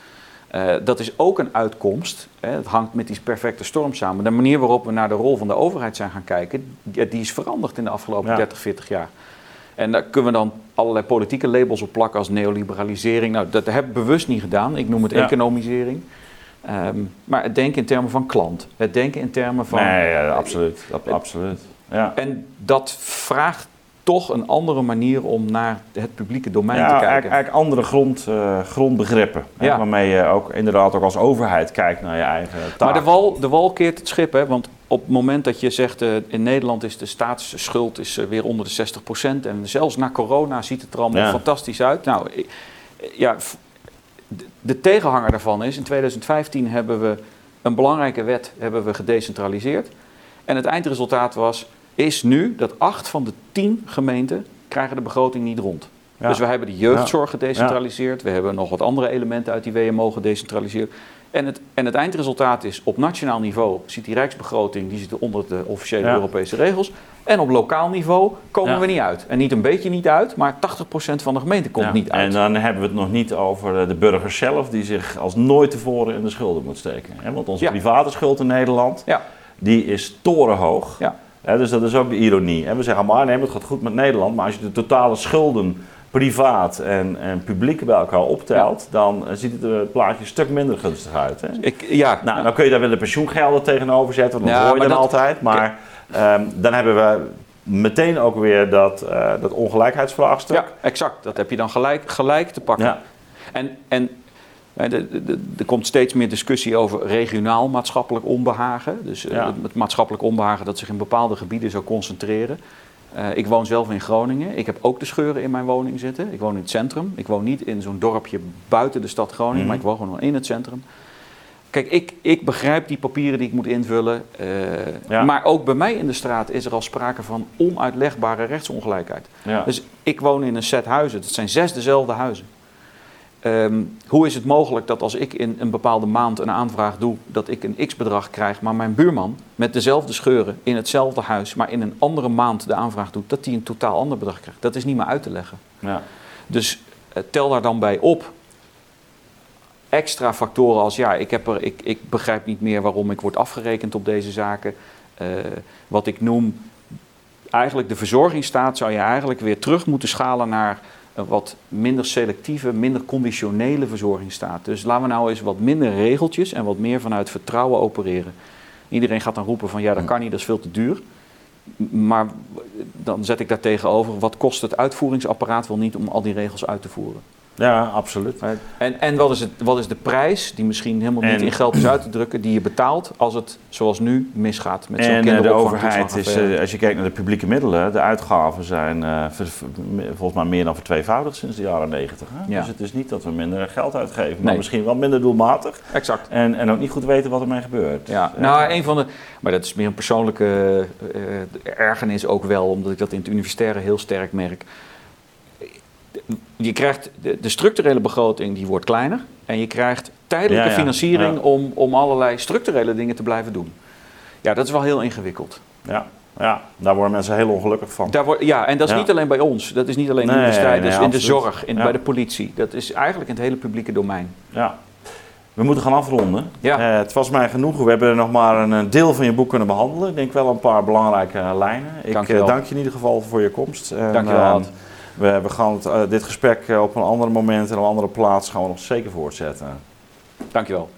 Uh, dat is ook een uitkomst. Hè, het hangt met die perfecte storm samen. De manier waarop we naar de rol van de overheid zijn gaan kijken, die, is veranderd in de afgelopen 30, 40 jaar. En daar kunnen we dan allerlei politieke labels op plakken als neoliberalisering. Nou, dat heb ik bewust niet gedaan. Ik noem het economisering. Ehm, maar het denken in termen van klant. Het denken in termen van... Nee, ja, absoluut. absoluut. Ja. En dat vraagt toch een andere manier om naar het publieke domein te kijken. Eigenlijk, eigenlijk andere grond, uh, grondbegrippen. Hè, waarmee je ook inderdaad ook als overheid kijkt naar je eigen taak. Maar de wal, de wal keert het schip, hè? want op het moment dat je zegt uh, in Nederland is de staatsschuld is, uh, weer onder de 60% en zelfs na corona ziet het er allemaal fantastisch uit. Nou, ja, de tegenhanger daarvan is, in 2015 hebben we een belangrijke wet hebben we gedecentraliseerd. En het eindresultaat was is nu dat acht van de tien gemeenten krijgen de begroting niet rond. Dus we hebben de jeugdzorg gedecentraliseerd. We hebben nog wat andere elementen uit die WMO gedecentraliseerd. En het, en het eindresultaat is op nationaal niveau ziet die rijksbegroting die zit onder de officiële Europese regels. En op lokaal niveau komen we niet uit. En niet een beetje niet uit, maar 80% van de gemeente komt niet uit. En dan hebben we het nog niet over de burgers zelf die zich als nooit tevoren in de schulden moet steken. Want onze private schuld in Nederland, die is torenhoog. Ja dus dat is ook de ironie. we zeggen maar, nee, het gaat goed met Nederland. Maar als je de totale schulden privaat en, en publiek bij elkaar optelt, dan eh, ziet het, het plaatje een stuk minder gunstig uit. Hè? Ik, ja, nou, dan kun je daar wel de pensioengelden tegenover zetten, dat hoor je dan altijd. Maar ehm, dan hebben we meteen ook weer dat, uh, dat ongelijkheidsvraagstuk. Ja, exact. Dat heb je dan gelijk, gelijk te pakken. Ja. En, en er komt steeds meer discussie over regionaal maatschappelijk onbehagen. Dus eh, het maatschappelijk onbehagen dat zich in bepaalde gebieden zou concentreren. Uh, ik woon zelf in Groningen. Ik heb ook de scheuren in mijn woning zitten. Ik woon in het centrum. Ik woon niet in zo'n dorpje buiten de stad Groningen, mhm. maar ik woon gewoon in het centrum. Kijk, ik, ik begrijp die papieren die ik moet invullen. Uh, Maar ook bij mij in de straat is er al sprake van onuitlegbare rechtsongelijkheid. Ja. Dus ik woon in een set huizen. Het zijn zes dezelfde huizen. Ehm, hoe is het mogelijk dat als ik in een bepaalde maand een aanvraag doe, dat ik een x-bedrag krijg, maar mijn buurman met dezelfde scheuren in hetzelfde huis, maar in een andere maand de aanvraag doet, dat die een totaal ander bedrag krijgt? Dat is niet meer uit te leggen. Ja. Dus uh, tel daar dan bij op extra factoren als ja, ik, heb er, ik, ik begrijp niet meer waarom ik word afgerekend op deze zaken. Uh, wat ik noem, eigenlijk de verzorgingsstaat zou je eigenlijk weer terug moeten schalen naar wat minder selectieve, minder conditionele verzorging staat. Dus laten we nou eens wat minder regeltjes en wat meer vanuit vertrouwen opereren. Iedereen gaat dan roepen van ja, dat kan niet, dat is veel te duur. Maar dan zet ik daar tegenover, wat kost het uitvoeringsapparaat wel niet om al die regels uit te voeren? Ja, absoluut. En, en wat, is het, wat is de prijs, die misschien helemaal niet in geld is uit te drukken, die je betaalt als het zoals nu misgaat met zo'n En de overheid is, uh, als je kijkt naar de publieke middelen, de uitgaven zijn uh, volgens mij meer dan vertweevoudigd sinds de jaren negentig. Ja. Dus het is niet dat we minder geld uitgeven, maar misschien wel minder doelmatig. Exact. En, en ook niet goed weten wat ermee gebeurt. Ja, nou, een van de, maar dat is meer een persoonlijke uh, ergernis ook wel, omdat ik dat in het universitaire heel sterk merk je krijgt de, de, structurele begroting die wordt kleiner. En je krijgt tijdelijke financiering Om, om allerlei structurele dingen te blijven doen. Ja, dat is wel heel ingewikkeld. Ja, ja, daar worden mensen heel ongelukkig van. Daar wordt, ja, en dat is niet alleen bij ons. Dat is niet alleen in de strijd. is in de zorg, in, bij de politie. Dat is eigenlijk in het hele publieke domein. Ja. We moeten gaan afronden. Ja. Uh, het was mij genoeg. We hebben nog maar een deel van je boek kunnen behandelen. Ik denk wel een paar belangrijke lijnen. Ik dank je, uh, dank je in ieder geval voor je komst. Dank je wel. We, gaan uh, dit gesprek op een ander moment en op een andere plaats gaan we nog zeker voortzetten. Dankjewel.